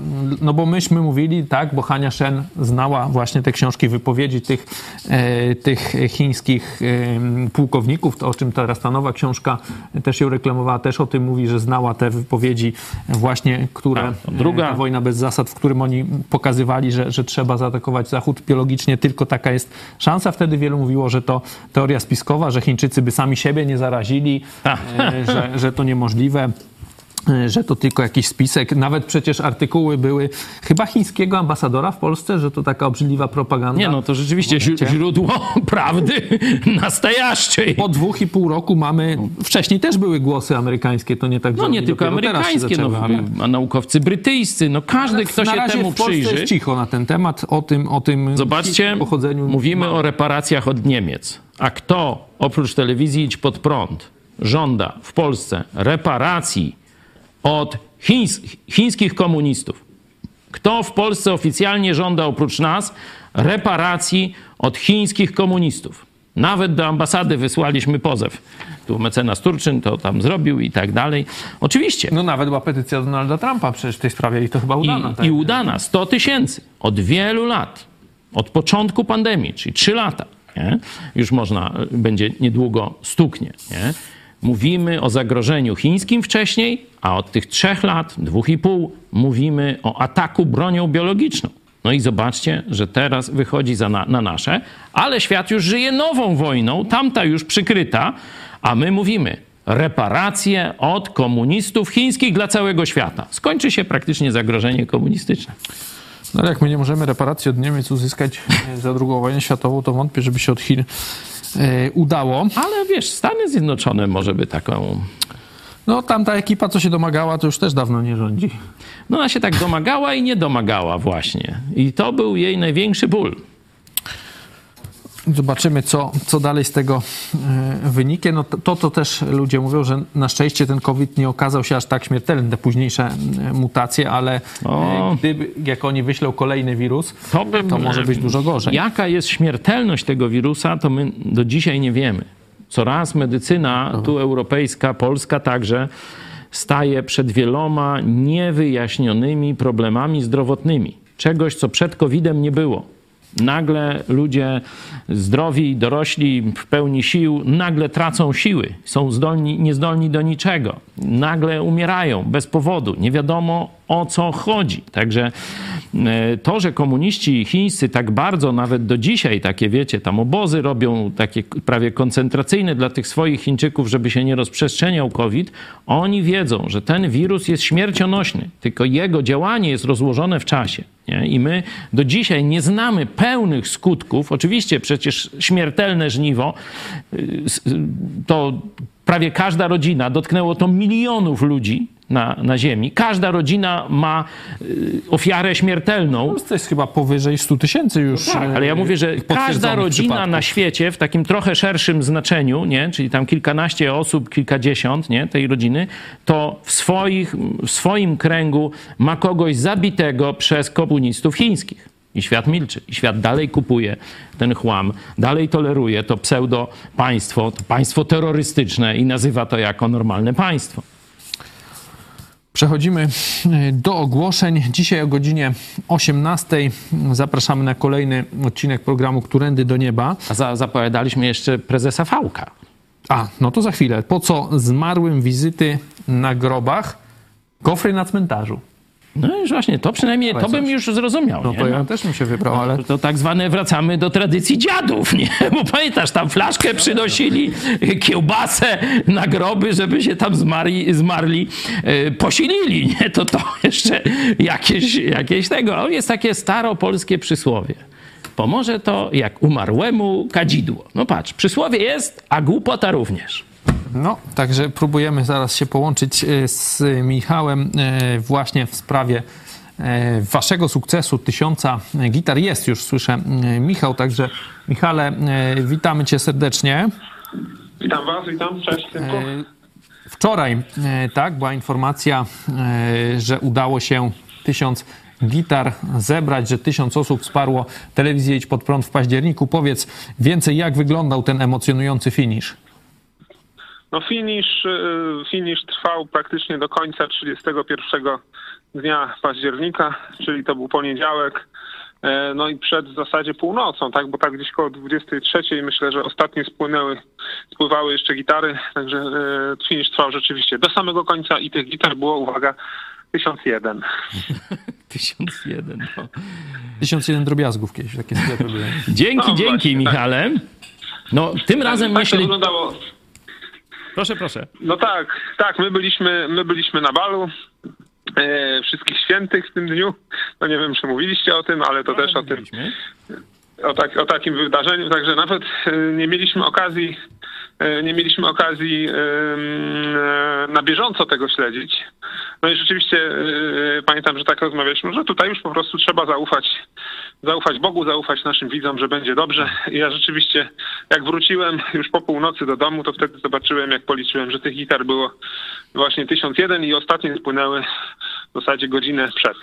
no bo myśmy mówili, tak, bo Hania Shen znała właśnie te książki, wypowiedzi tych, e, tych chińskich e, pułkowników, to o czym teraz ta nowa książka też się reklamowała, też o tym mówi, że znała te wypowiedzi właśnie, które, A, druga. wojna bez zasad, w którym oni pokazywali, że, że trzeba zaatakować Zachód biologicznie, tylko taka jest szansa. Wtedy wielu mówiło, że to teoria spiskowa, że Chińczycy by sami siebie nie zarazili, e, że, że to niemożliwe że to tylko jakiś spisek. Nawet przecież artykuły były chyba chińskiego ambasadora w Polsce, że to taka obrzydliwa propaganda. Nie, no to rzeczywiście źródło (laughs) prawdy (laughs) nastajaszczej. Po dwóch i pół roku mamy, wcześniej też były głosy amerykańskie, to nie tak, No nie tylko amerykańskie, no, a naukowcy brytyjscy, no każdy, kto się temu w Polsce przyjrzy. jest cicho na ten temat, o tym, o tym Zobaczcie, pochodzeniu. mówimy o reparacjach od Niemiec. A kto oprócz telewizji Idź Pod Prąd żąda w Polsce reparacji od chińs chińskich komunistów. Kto w Polsce oficjalnie żąda oprócz nas reparacji od chińskich komunistów? Nawet do ambasady wysłaliśmy pozew. Tu mecenas Turczyn to tam zrobił i tak dalej. Oczywiście. No nawet była petycja Donalda Trumpa przecież w tej sprawie i to chyba udana. I, tak? i udana. 100 tysięcy. Od wielu lat. Od początku pandemii, czyli 3 lata. Nie? Już można, będzie niedługo stuknie. Nie? Mówimy o zagrożeniu chińskim wcześniej, a od tych trzech lat, dwóch i pół, mówimy o ataku bronią biologiczną. No i zobaczcie, że teraz wychodzi na, na nasze, ale świat już żyje nową wojną, tamta już przykryta, a my mówimy reparacje od komunistów chińskich dla całego świata. Skończy się praktycznie zagrożenie komunistyczne. No ale jak my nie możemy reparacji od Niemiec uzyskać za drugą wojnę światową, to wątpię, żeby się od Chin e, udało. Ale wiesz, Stany Zjednoczone może by taką no tamta ekipa, co się domagała, to już też dawno nie rządzi. No ona się tak domagała i nie domagała właśnie. I to był jej największy ból. Zobaczymy, co, co dalej z tego e, wyniknie. No to, to też ludzie mówią, że na szczęście ten COVID nie okazał się aż tak śmiertelny, te późniejsze e, mutacje, ale o. E, gdyby, jak oni wyślą kolejny wirus, to, by, to może być dużo gorzej. Jaka jest śmiertelność tego wirusa, to my do dzisiaj nie wiemy. Coraz medycyna, tu europejska, polska także, staje przed wieloma niewyjaśnionymi problemami zdrowotnymi. Czegoś, co przed COVID-em nie było. Nagle ludzie zdrowi, dorośli, w pełni sił, nagle tracą siły, są zdolni, niezdolni do niczego, nagle umierają bez powodu, nie wiadomo o co chodzi. Także e, to, że komuniści chińscy tak bardzo, nawet do dzisiaj, takie wiecie, tam obozy robią, takie prawie koncentracyjne dla tych swoich Chińczyków, żeby się nie rozprzestrzeniał COVID, oni wiedzą, że ten wirus jest śmiercionośny, tylko jego działanie jest rozłożone w czasie. Nie? I my do dzisiaj nie znamy pełnych skutków. Oczywiście przecież śmiertelne żniwo y, to prawie każda rodzina, dotknęło to milionów ludzi, na, na ziemi. Każda rodzina ma y, ofiarę śmiertelną. To jest chyba powyżej 100 tysięcy już. Tak, ale ja mówię, że każda rodzina przypadków. na świecie w takim trochę szerszym znaczeniu, nie, czyli tam kilkanaście osób, kilkadziesiąt nie, tej rodziny, to w, swoich, w swoim kręgu ma kogoś zabitego przez komunistów chińskich. I świat milczy. I świat dalej kupuje ten chłam, dalej toleruje to pseudo państwo, to państwo terrorystyczne i nazywa to jako normalne państwo. Przechodzimy e, do ogłoszeń. Dzisiaj o godzinie 18 zapraszamy na kolejny odcinek programu Którędy do Nieba. A za, zapowiadaliśmy jeszcze prezesa Fałka. A, no to za chwilę. Po co zmarłym wizyty na grobach? Kofry na cmentarzu. No już właśnie, to przynajmniej, to bym już zrozumiał. No nie? to ja też bym się wybrał, ale... To tak zwane wracamy do tradycji dziadów, nie? (laughs) Bo pamiętasz, tam flaszkę przynosili, kiełbasę na groby, żeby się tam zmarli, zmarli e, posilili, nie? To to (laughs) jeszcze jakieś, jakieś tego. A Jest takie staropolskie przysłowie. Pomoże to jak umarłemu kadzidło. No patrz, przysłowie jest, a głupota również. No, także próbujemy zaraz się połączyć e, z Michałem e, właśnie w sprawie e, waszego sukcesu tysiąca gitar. Jest już, słyszę, Michał, także Michale, witamy cię serdecznie. Witam Was, witam, cześć. Wczoraj, tak, była informacja, że udało się tysiąc gitar zebrać, że tysiąc osób wsparło telewizję Idź Pod Prąd w październiku. Powiedz więcej, jak wyglądał ten emocjonujący finisz? No finisz, y, finisz trwał praktycznie do końca 31 dnia października, czyli to był poniedziałek. E, No i przed w zasadzie północą, tak, bo tak gdzieś koło 23 myślę, że ostatnie spłynęły, spływały jeszcze gitary, także e, finisz trwał rzeczywiście do samego końca i tych gitar było, uwaga, 1001. 1001. (laughs) No. 1001 drobiazgów kiedyś, takie sklepy były. Dzięki, No dzięki, właśnie, tak. Michale. No, tym razem tak to myślę... Proszę, proszę. No tak, tak, my byliśmy, my byliśmy na balu e, wszystkich świętych w tym dniu. No nie wiem, czy mówiliście o tym, ale to też o tym, o, tak, o takim wydarzeniu, także nawet e, nie mieliśmy okazji, e, nie mieliśmy okazji e, na bieżąco tego śledzić. No i rzeczywiście pamiętam, że tak rozmawialiśmy, że tutaj już po prostu trzeba zaufać, zaufać Bogu, zaufać naszym widzom, że będzie dobrze. I ja rzeczywiście, jak wróciłem już po północy do domu, to wtedy zobaczyłem, jak policzyłem, że tych gitar było właśnie 1001 i ostatnie spłynęły w zasadzie godzinę przed.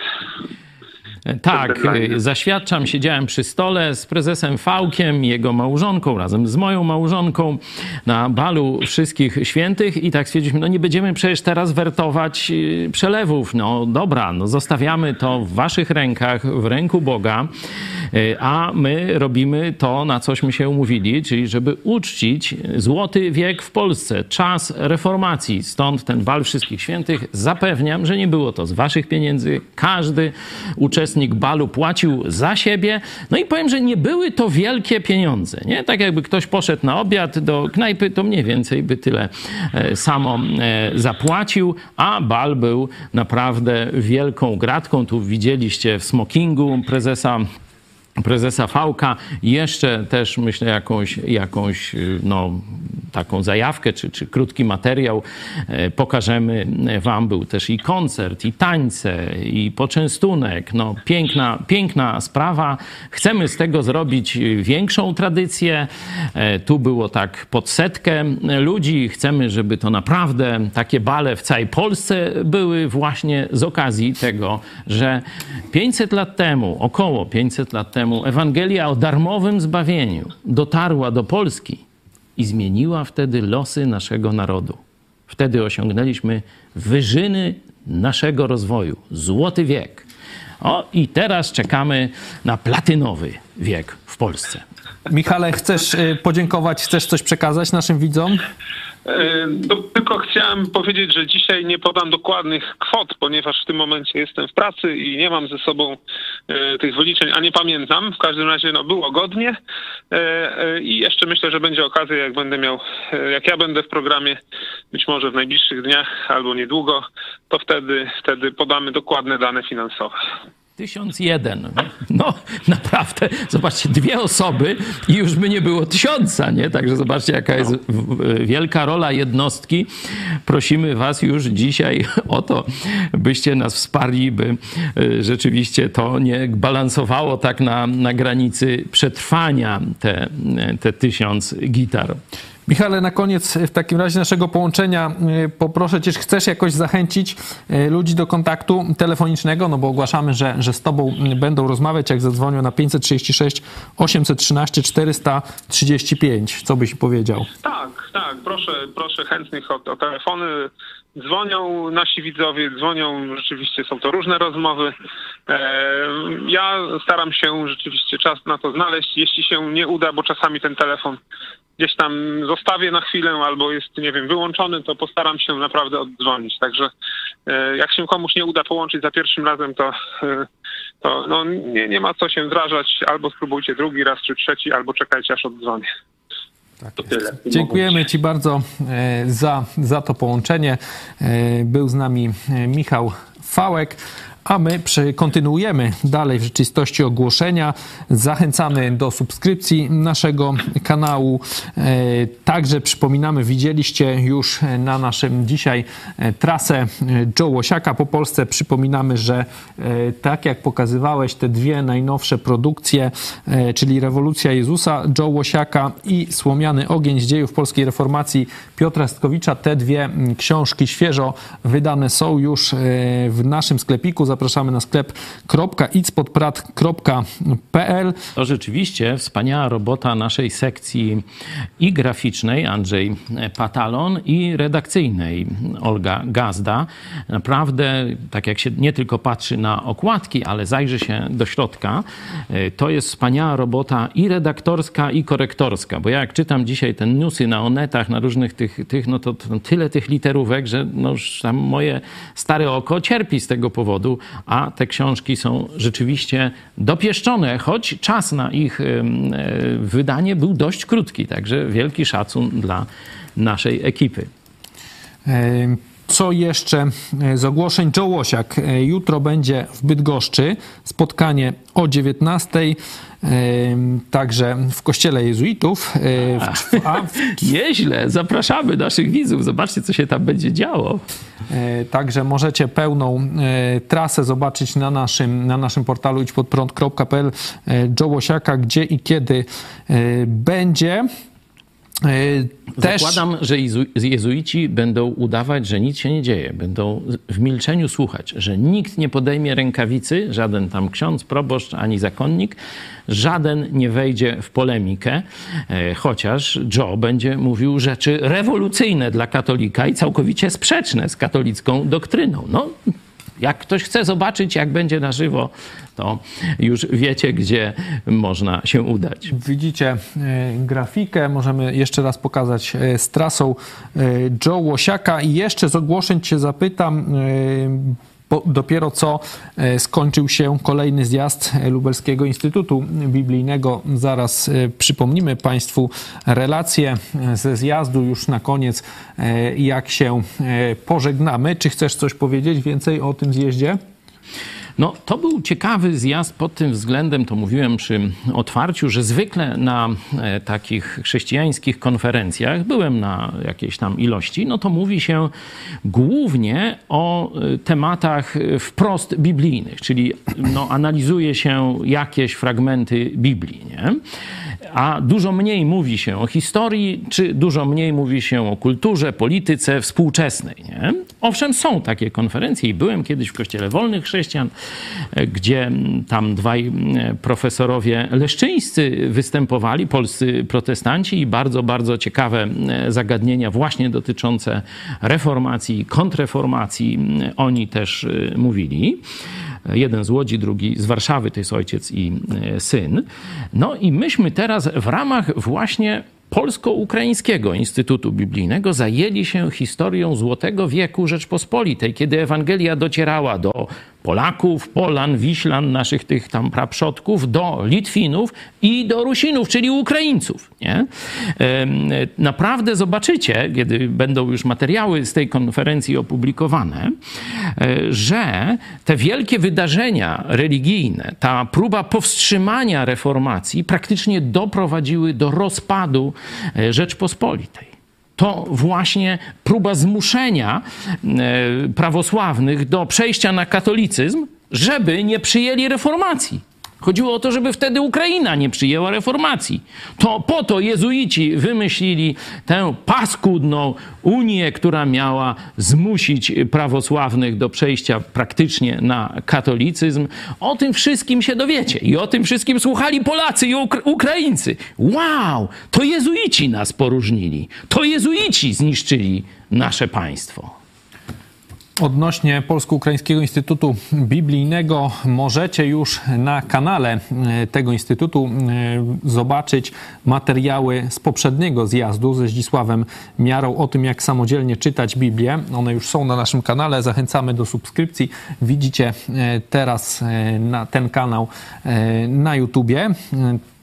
Tak, zaświadczam, siedziałem przy stole z prezesem Fałkiem, jego małżonką, razem z moją małżonką na balu Wszystkich Świętych i tak stwierdziliśmy, no nie będziemy przecież teraz wertować y, przelewów. No dobra, no zostawiamy to w waszych rękach, w ręku Boga, y, a my robimy to, na cośmy się umówili, czyli żeby uczcić złoty wiek w Polsce, czas reformacji. Stąd ten bal Wszystkich Świętych. Zapewniam, że nie było to z waszych pieniędzy. Każdy uczestnik balu płacił za siebie. No i powiem, że nie były to wielkie pieniądze. Nie? Tak jakby ktoś poszedł na obiad do knajpy, to mniej więcej by tyle e, samo e, zapłacił, a bal był naprawdę wielką gratką. Tu widzieliście w smokingu prezesa prezesa Fałka, jeszcze też myślę jakąś, jakąś no, taką zajawkę czy, czy krótki materiał e, pokażemy wam. Był też i koncert, i tańce, i poczęstunek. No, piękna, piękna sprawa. Chcemy z tego zrobić większą tradycję. E, Tu było tak pod setkę ludzi. Chcemy, żeby to naprawdę takie bale w całej Polsce były właśnie z okazji tego, że 500 lat temu, około 500 lat temu, Ewangelia o darmowym zbawieniu dotarła do Polski i zmieniła wtedy losy naszego narodu. Wtedy osiągnęliśmy wyżyny naszego rozwoju, złoty wiek. O, i teraz czekamy na platynowy wiek w Polsce. Michale, chcesz e, podziękować, chcesz coś przekazać naszym widzom? E, No, tylko chciałem powiedzieć, że dzisiaj nie podam dokładnych kwot, ponieważ w tym momencie jestem w pracy i nie mam ze sobą e, tych wyliczeń, a nie pamiętam. W każdym razie no, było godnie e, e, i jeszcze myślę, że będzie okazja, jak będę miał, jak ja będę w programie, być może w najbliższych dniach albo niedługo, to wtedy, wtedy podamy dokładne dane finansowe. 1001. No naprawdę, zobaczcie, dwie osoby i już by nie było tysiąca, nie? Także zobaczcie, jaka jest wielka rola jednostki. Prosimy was już dzisiaj o to, byście nas wsparli, by e, rzeczywiście to nie balansowało tak na, na granicy przetrwania te, te tysiąc gitar. Michale, na koniec w takim razie naszego połączenia y, poproszę cię, chcesz jakoś zachęcić y, ludzi do kontaktu telefonicznego, no bo ogłaszamy, że, że z tobą będą rozmawiać, jak zadzwonią na 536 813 435. Co byś powiedział? Tak, tak, proszę, proszę chętnych o, o telefony. Dzwonią nasi widzowie, dzwonią, rzeczywiście są to różne rozmowy. E, ja staram się rzeczywiście czas na to znaleźć. Jeśli się nie uda, bo czasami ten telefon gdzieś tam zostawię na chwilę albo jest, nie wiem, wyłączony, to postaram się naprawdę oddzwonić. Także e, jak się komuś nie uda połączyć za pierwszym razem, to, e, to no, nie, nie ma co się wdrażać. Albo spróbujcie drugi raz czy trzeci, albo czekajcie aż oddzwonię. Tak to tyle. Dziękujemy Ci bardzo e, za, za to połączenie. Był z nami Michał Fałek. A my kontynuujemy dalej w rzeczywistości ogłoszenia. Zachęcamy do subskrypcji naszego kanału. E, także przypominamy, widzieliście już na naszym dzisiaj e, trasę e, Joe Łosiaka po Polsce. Przypominamy, że tak jak pokazywałeś te dwie najnowsze produkcje, czyli Rewolucja Jezusa Joe Łosiaka i Słomiany Ogień z dziejów polskiej reformacji Piotra Stkowicza, te dwie książki świeżo wydane są już w naszym sklepiku zapraszamy na sklep .itspodprat.pl To rzeczywiście wspaniała robota naszej sekcji i graficznej Andrzej Patalon i redakcyjnej Olga Gazda. Naprawdę, tak jak się nie tylko patrzy na okładki, ale zajrzy się do środka, to jest wspaniała robota i redaktorska, i korektorska, bo ja jak czytam dzisiaj te newsy na onetach, na różnych tych, tych no to, to tyle tych literówek, że no już tam moje stare oko cierpi z tego powodu, a te książki są rzeczywiście dopieszczone, choć czas na ich e, wydanie był dość krótki. Także wielki szacun dla naszej ekipy. Co jeszcze e, z ogłoszeń? Joe Łosiak. E, jutro będzie w Bydgoszczy spotkanie o 19. Także w kościele jezuitów. E, a, (laughs) Nieźle, zapraszamy naszych widzów. Zobaczcie, co się tam będzie działo. Także możecie pełną trasę zobaczyć na naszym, na naszym portalu idźpodprąd.pl Joe Łosiaka, gdzie i kiedy będzie. E, też... Zakładam, że jezuici będą udawać, że nic się nie dzieje. Będą w milczeniu słuchać, że nikt nie podejmie rękawicy, żaden tam ksiądz, proboszcz ani zakonnik, żaden nie wejdzie w polemikę, e, chociaż Joe będzie mówił rzeczy rewolucyjne dla katolika i całkowicie sprzeczne z katolicką doktryną. No, jak ktoś chce zobaczyć, jak będzie na żywo, to już wiecie, gdzie można się udać. Widzicie e, grafikę, możemy jeszcze raz pokazać e, z trasą e, Joe Łosiaka i jeszcze z ogłoszeń cię zapytam, bo dopiero co e, skończył się kolejny zjazd Lubelskiego Instytutu Biblijnego. Zaraz e, przypomnimy Państwu relacje ze zjazdu już na koniec, e, jak się pożegnamy. Czy chcesz coś powiedzieć więcej o tym zjeździe? No, to był ciekawy zjazd pod tym względem, to mówiłem przy otwarciu, że zwykle na e, takich chrześcijańskich konferencjach, byłem na jakiejś tam ilości, no to mówi się głównie o e, tematach wprost biblijnych, czyli no, analizuje się jakieś fragmenty Biblii, nie? A dużo mniej mówi się o historii, czy dużo mniej mówi się o kulturze, polityce współczesnej. Nie? Owszem, są takie konferencje i byłem kiedyś w Kościele Wolnych Chrześcijan, e, gdzie tam dwaj e, profesorowie leszczyńscy występowali, polscy protestanci i bardzo, bardzo ciekawe e, zagadnienia właśnie dotyczące reformacji, kontreformacji oni też mówili. Jeden z Łodzi, drugi z Warszawy, to jest ojciec i e, syn. No i myśmy teraz w ramach właśnie Polsko-Ukraińskiego Instytutu Biblijnego zajęli się historią Złotego Wieku Rzeczpospolitej, kiedy Ewangelia docierała do Polaków, Polan, Wiślan, naszych tych tam praprzodków, do Litwinów i do Rusinów, czyli Ukraińców. Nie? Naprawdę zobaczycie, kiedy będą już materiały z tej konferencji opublikowane, e, że te wielkie wydarzenia religijne, ta próba powstrzymania reformacji praktycznie doprowadziły do rozpadu e, Rzeczpospolitej to właśnie próba zmuszenia e, prawosławnych do przejścia na katolicyzm, żeby nie przyjęli reformacji. Chodziło o to, żeby wtedy Ukraina nie przyjęła reformacji. To po to jezuici wymyślili tę paskudną Unię, która miała zmusić prawosławnych do przejścia praktycznie na katolicyzm. O tym wszystkim się dowiecie i o tym wszystkim słuchali Polacy i Ukra Ukraińcy. Wow, to jezuici nas poróżnili. To jezuici zniszczyli nasze państwo. Odnośnie Polsko-Ukraińskiego Instytutu Biblijnego możecie już na kanale e, tego instytutu e, zobaczyć materiały z poprzedniego zjazdu ze Zdzisławem Miarą o tym, jak samodzielnie czytać Biblię. One już są na naszym kanale, zachęcamy do subskrypcji. Widzicie e, teraz ten kanał na YouTubie.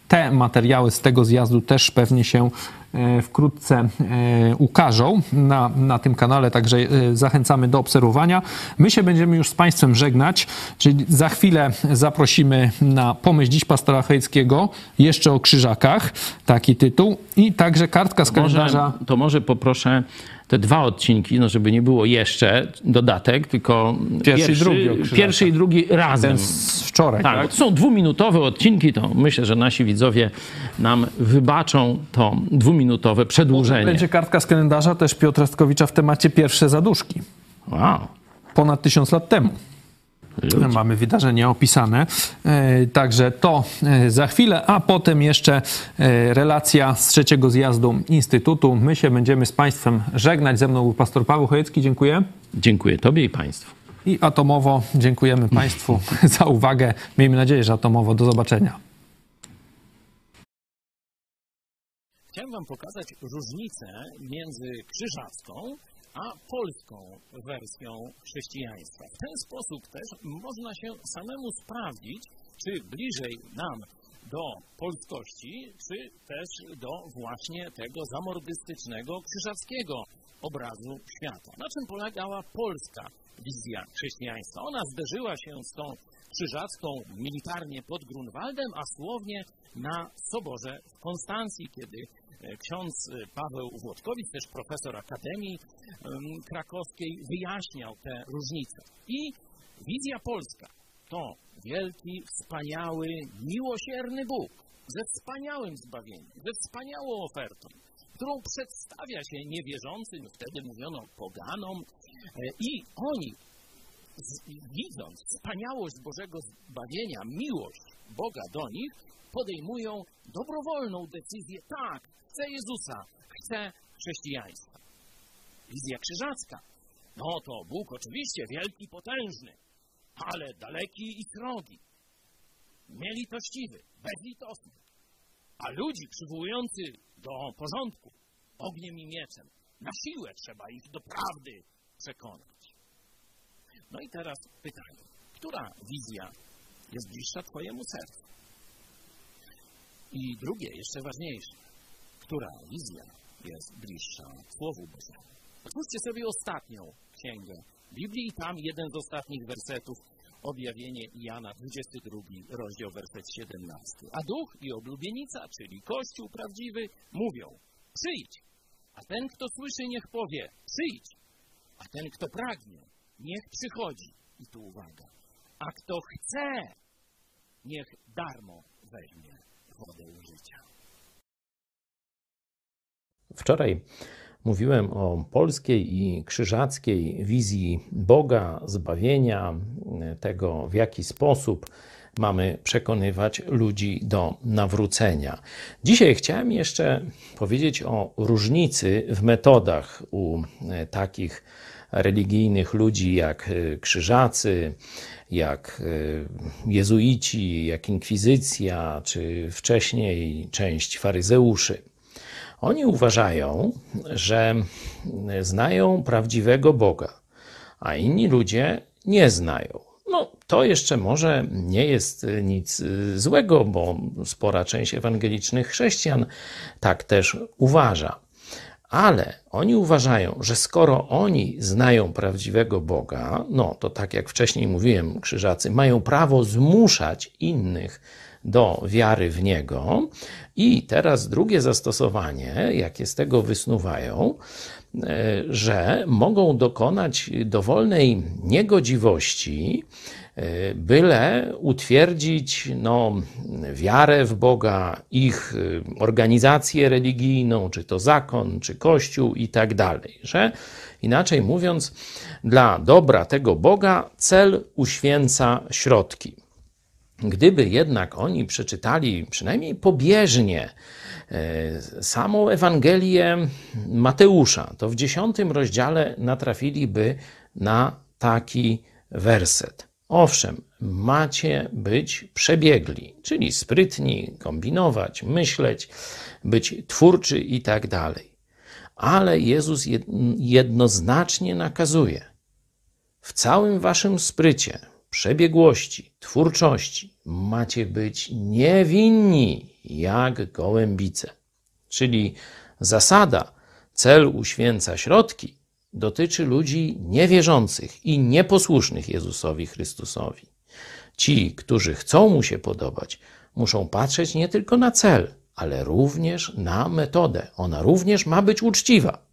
Te materiały z tego zjazdu też pewnie się E, wkrótce e, ukażą na, na tym kanale, także e, zachęcamy do obserwowania. My się będziemy już z Państwem żegnać, czyli za chwilę zaprosimy na pomyśl dziś pastora Hejckiego, jeszcze o krzyżakach, taki tytuł i także kartka z kalendarza. Może, to może poproszę te dwa odcinki, no żeby nie było jeszcze dodatek, tylko pierwszy, pierwszy i drugi, pierwszy i drugi razem. Ten z wczoraj, tak? tak? Są dwuminutowe odcinki, to myślę, że nasi widzowie nam wybaczą to dwuminutowe przedłużenie. Będzie kartka z kalendarza też Piotra Stkowicza w temacie pierwsze zaduszki. Wow. Ponad tysiąc lat temu. Ludzie. Mamy wydarzenie opisane. E, także to e, za chwilę, a potem jeszcze e, relacja z trzeciego zjazdu Instytutu. My się będziemy z Państwem żegnać. Ze mną był pastor Paweł Chojecki. Dziękuję. Dziękuję Tobie i Państwu. I atomowo dziękujemy Państwu (laughs) za uwagę. Miejmy nadzieję, że atomowo. Do zobaczenia. Chciałem Wam pokazać różnicę między krzyżacką a polską wersją chrześcijaństwa. W ten sposób też można się samemu sprawdzić, czy bliżej nam do polskości, czy też do właśnie tego zamordystycznego, krzyżackiego obrazu świata. Na czym polegała polska wizja chrześcijaństwa? Ona zderzyła się z tą krzyżacką militarnie pod Grunwaldem, a słownie na Soborze w Konstancji, kiedy E, ksiądz e, Paweł Włodkowicz, też profesor Akademii Krakowskiej, wyjaśniał te różnice. I wizja polska to wielki, wspaniały, miłosierny Bóg ze wspaniałym zbawieniem, ze wspaniałą ofertą, którą przedstawia się niewierzącym, wtedy mówiono poganom, i oni, widząc wspaniałość Bożego zbawienia, miłość Boga do nich, podejmują dobrowolną decyzję, tak, chcę Jezusa, chcę chrześcijaństwa. Wizja krzyżacka. No to Bóg oczywiście wielki, potężny, ale daleki i srogi, nielitościwy, bezlitosny. A ludzi przywołujący do porządku ogniem i mieczem, na siłę trzeba ich do prawdy przekonać. No i teraz pytanie, która wizja jest bliższa Twojemu sercu? I drugie, jeszcze ważniejsze, która wizja jest bliższa Słowu Bożemu. Otwórzcie sobie ostatnią księgę Biblii i tam jeden z ostatnich wersetów, objawienie Jana, 22 rozdział, werset 17. A duch i oblubienica, czyli Kościół prawdziwy, mówią, przyjdź, a ten, kto słyszy, niech powie, przyjdź, a ten, kto pragnie, niech przychodzi. I tu uwaga, a kto chce, niech darmo weźmie wodę życia. Wczoraj mówiłem o polskiej i krzyżackiej wizji Boga, zbawienia, tego w jaki sposób mamy przekonywać ludzi do nawrócenia. Dzisiaj chciałem jeszcze powiedzieć o różnicy w metodach u takich religijnych ludzi jak krzyżacy, jak jezuici, jak inkwizycja, czy wcześniej część faryzeuszy. Oni uważają, że znają prawdziwego Boga, a inni ludzie nie znają. No, To jeszcze może nie jest nic złego, bo spora część ewangelicznych chrześcijan tak też uważa. Ale oni uważają, że skoro oni znają prawdziwego Boga, no to tak jak wcześniej mówiłem, krzyżacy mają prawo zmuszać innych do wiary w Niego. I teraz drugie zastosowanie, jakie z tego wysnuwają, że mogą dokonać dowolnej niegodziwości, e, byle utwierdzić no, wiarę w Boga, ich e, organizację religijną, czy to zakon, czy kościół i tak dalej. Że inaczej mówiąc, dla dobra tego Boga cel uświęca środki. Gdyby jednak oni przeczytali przynajmniej pobieżnie e, samą Ewangelię Mateusza, to w dziesiątym rozdziale natrafiliby na taki werset. Owszem, macie być przebiegli, czyli sprytni, kombinować, myśleć, być twórczy i tak dalej. Ale Jezus jednoznacznie nakazuje: w całym waszym sprycie, przebiegłości, twórczości macie być niewinni jak gołębice. Czyli zasada cel uświęca środki dotyczy ludzi niewierzących i nieposłusznych Jezusowi Chrystusowi. Ci, którzy chcą mu się podobać, muszą patrzeć nie tylko na cel, ale również na metodę. Ona również ma być uczciwa.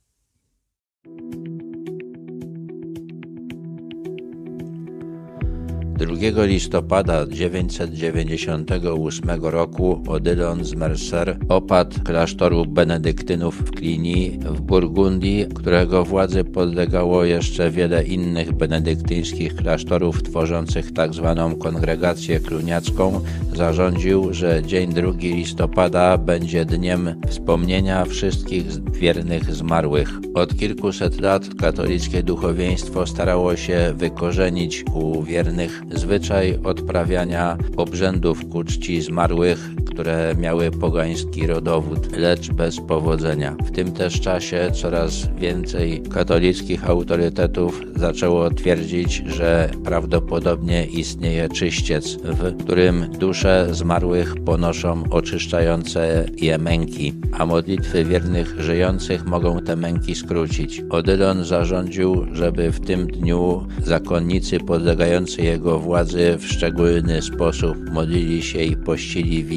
2 listopada 998 roku Odylon z Mercer opadł klasztoru benedyktynów w Cluny w Burgundii, którego władzy podlegało jeszcze wiele innych benedyktyńskich klasztorów tworzących tzw. Tak kongregację kluniacką, zarządził, że dzień 2 listopada będzie dniem wspomnienia wszystkich wiernych zmarłych. Od kilkuset lat katolickie duchowieństwo starało się wykorzenić u wiernych zwyczaj odprawiania obrzędów ku czci zmarłych, które miały pogański rodowód, lecz bez powodzenia. W tym też czasie coraz więcej katolickich autorytetów zaczęło twierdzić, że prawdopodobnie istnieje czyściec, w którym dusze zmarłych ponoszą oczyszczające je męki, a modlitwy wiernych żyjących mogą te męki skrócić. Odylon zarządził, żeby w tym dniu zakonnicy podlegający jego władzy w szczególny sposób modlili się i pościli w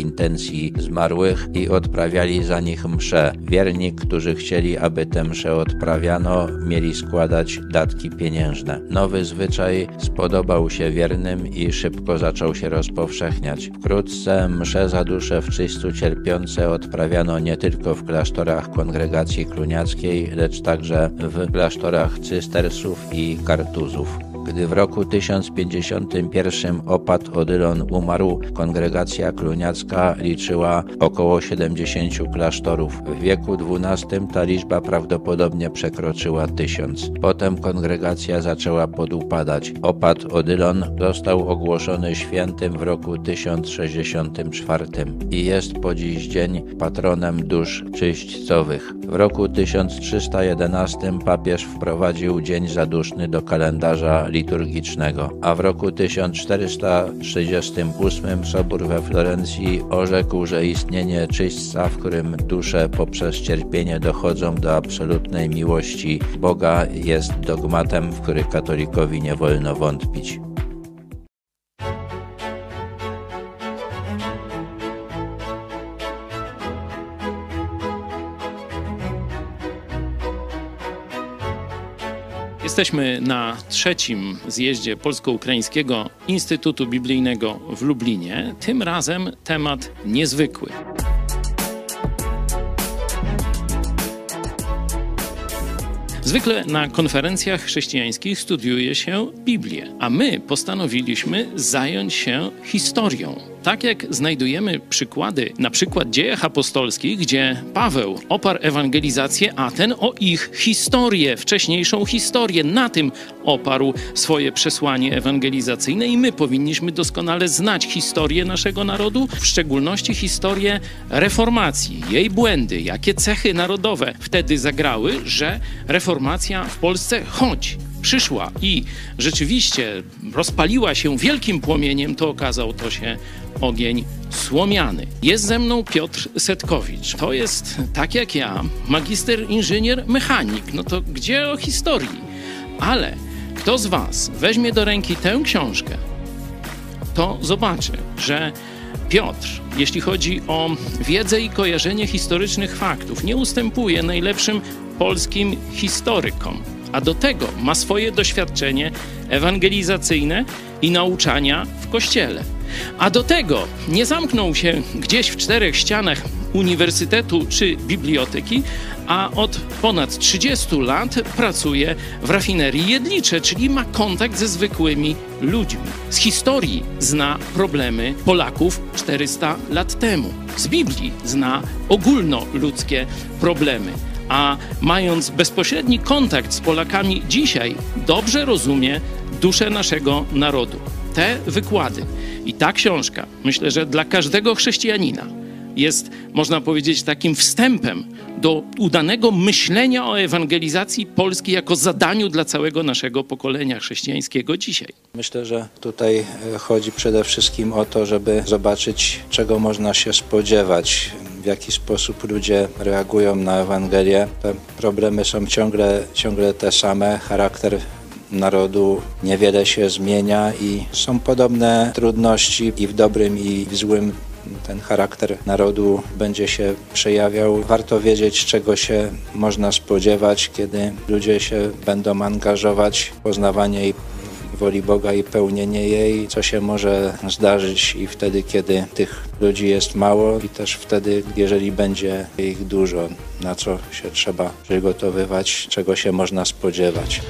zmarłych i odprawiali za nich msze. Wierni, którzy chcieli, aby tę mszę odprawiano, mieli składać datki pieniężne. Nowy zwyczaj spodobał się wiernym i szybko zaczął się rozpowszechniać. Wkrótce msze za dusze w czystu cierpiące odprawiano nie tylko w klasztorach kongregacji kluniackiej, lecz także w klasztorach cystersów i kartuzów. Gdy w roku 1051 opadł Odylon umarł, kongregacja kluniacka liczyła około 70 klasztorów. W wieku XII ta liczba prawdopodobnie przekroczyła tysiąc. Potem kongregacja zaczęła podupadać. Opad Odylon został ogłoszony świętym w roku 1064 i jest po dziś dzień patronem dusz czyśćcowych. W roku 1311 papież wprowadził Dzień Zaduszny do kalendarza liturgicznego, a w roku 1468 Sobór we Florencji orzekł, że istnienie czyśćca, w którym dusze poprzez cierpienie dochodzą do absolutnej miłości Boga, jest dogmatem, w który katolikowi nie wolno wątpić. Jesteśmy na trzecim zjeździe Polsko-Ukraińskiego Instytutu Biblijnego w Lublinie. Tym razem temat niezwykły. Zwykle na konferencjach chrześcijańskich studiuje się Biblię, a my postanowiliśmy zająć się historią tak jak znajdujemy przykłady, na przykład dziejach apostolskich, gdzie Paweł oparł ewangelizację, a ten o ich historię, wcześniejszą historię, na tym oparł swoje przesłanie ewangelizacyjne i my powinniśmy doskonale znać historię naszego narodu, w szczególności historię reformacji, jej błędy, jakie cechy narodowe wtedy zagrały, że reformacja w Polsce, choć przyszła i rzeczywiście rozpaliła się wielkim płomieniem, to okazał to się ogień słomiany. Jest ze mną Piotr Setkowicz. To jest, tak jak ja, magister inżynier mechanik. No to gdzie o historii? Ale kto z Was weźmie do ręki tę książkę, to zobaczy, że Piotr, jeśli chodzi o wiedzę i kojarzenie historycznych faktów, nie ustępuje najlepszym polskim historykom, a do tego ma swoje doświadczenie ewangelizacyjne i nauczania w kościele. A do tego nie zamknął się gdzieś w czterech ścianach uniwersytetu czy biblioteki, a od ponad 30 lat pracuje w rafinerii Jedlicze, czyli ma kontakt ze zwykłymi ludźmi. Z historii zna problemy Polaków 400 lat temu. Z Biblii zna ogólnoludzkie problemy. A mając bezpośredni kontakt z Polakami dzisiaj, dobrze rozumie duszę naszego narodu. Te wykłady i ta książka, myślę, że dla każdego chrześcijanina jest, można powiedzieć, takim wstępem do udanego myślenia o ewangelizacji Polski jako zadaniu dla całego naszego pokolenia chrześcijańskiego dzisiaj. Myślę, że tutaj e, chodzi przede wszystkim o to, żeby zobaczyć, czego można się spodziewać, w jaki sposób ludzie reagują na Ewangelię. Te problemy są ciągle, ciągle te same. Charakter narodu niewiele się zmienia i są podobne trudności i w dobrym i w złym ten charakter narodu będzie się przejawiał. Warto wiedzieć, czego się można spodziewać, kiedy ludzie się będą angażować w poznawanie i woli Boga i pełnienie jej, co się może zdarzyć i wtedy, kiedy tych ludzi jest mało i też wtedy, jeżeli będzie ich dużo, na co się trzeba przygotowywać, czego się można spodziewać.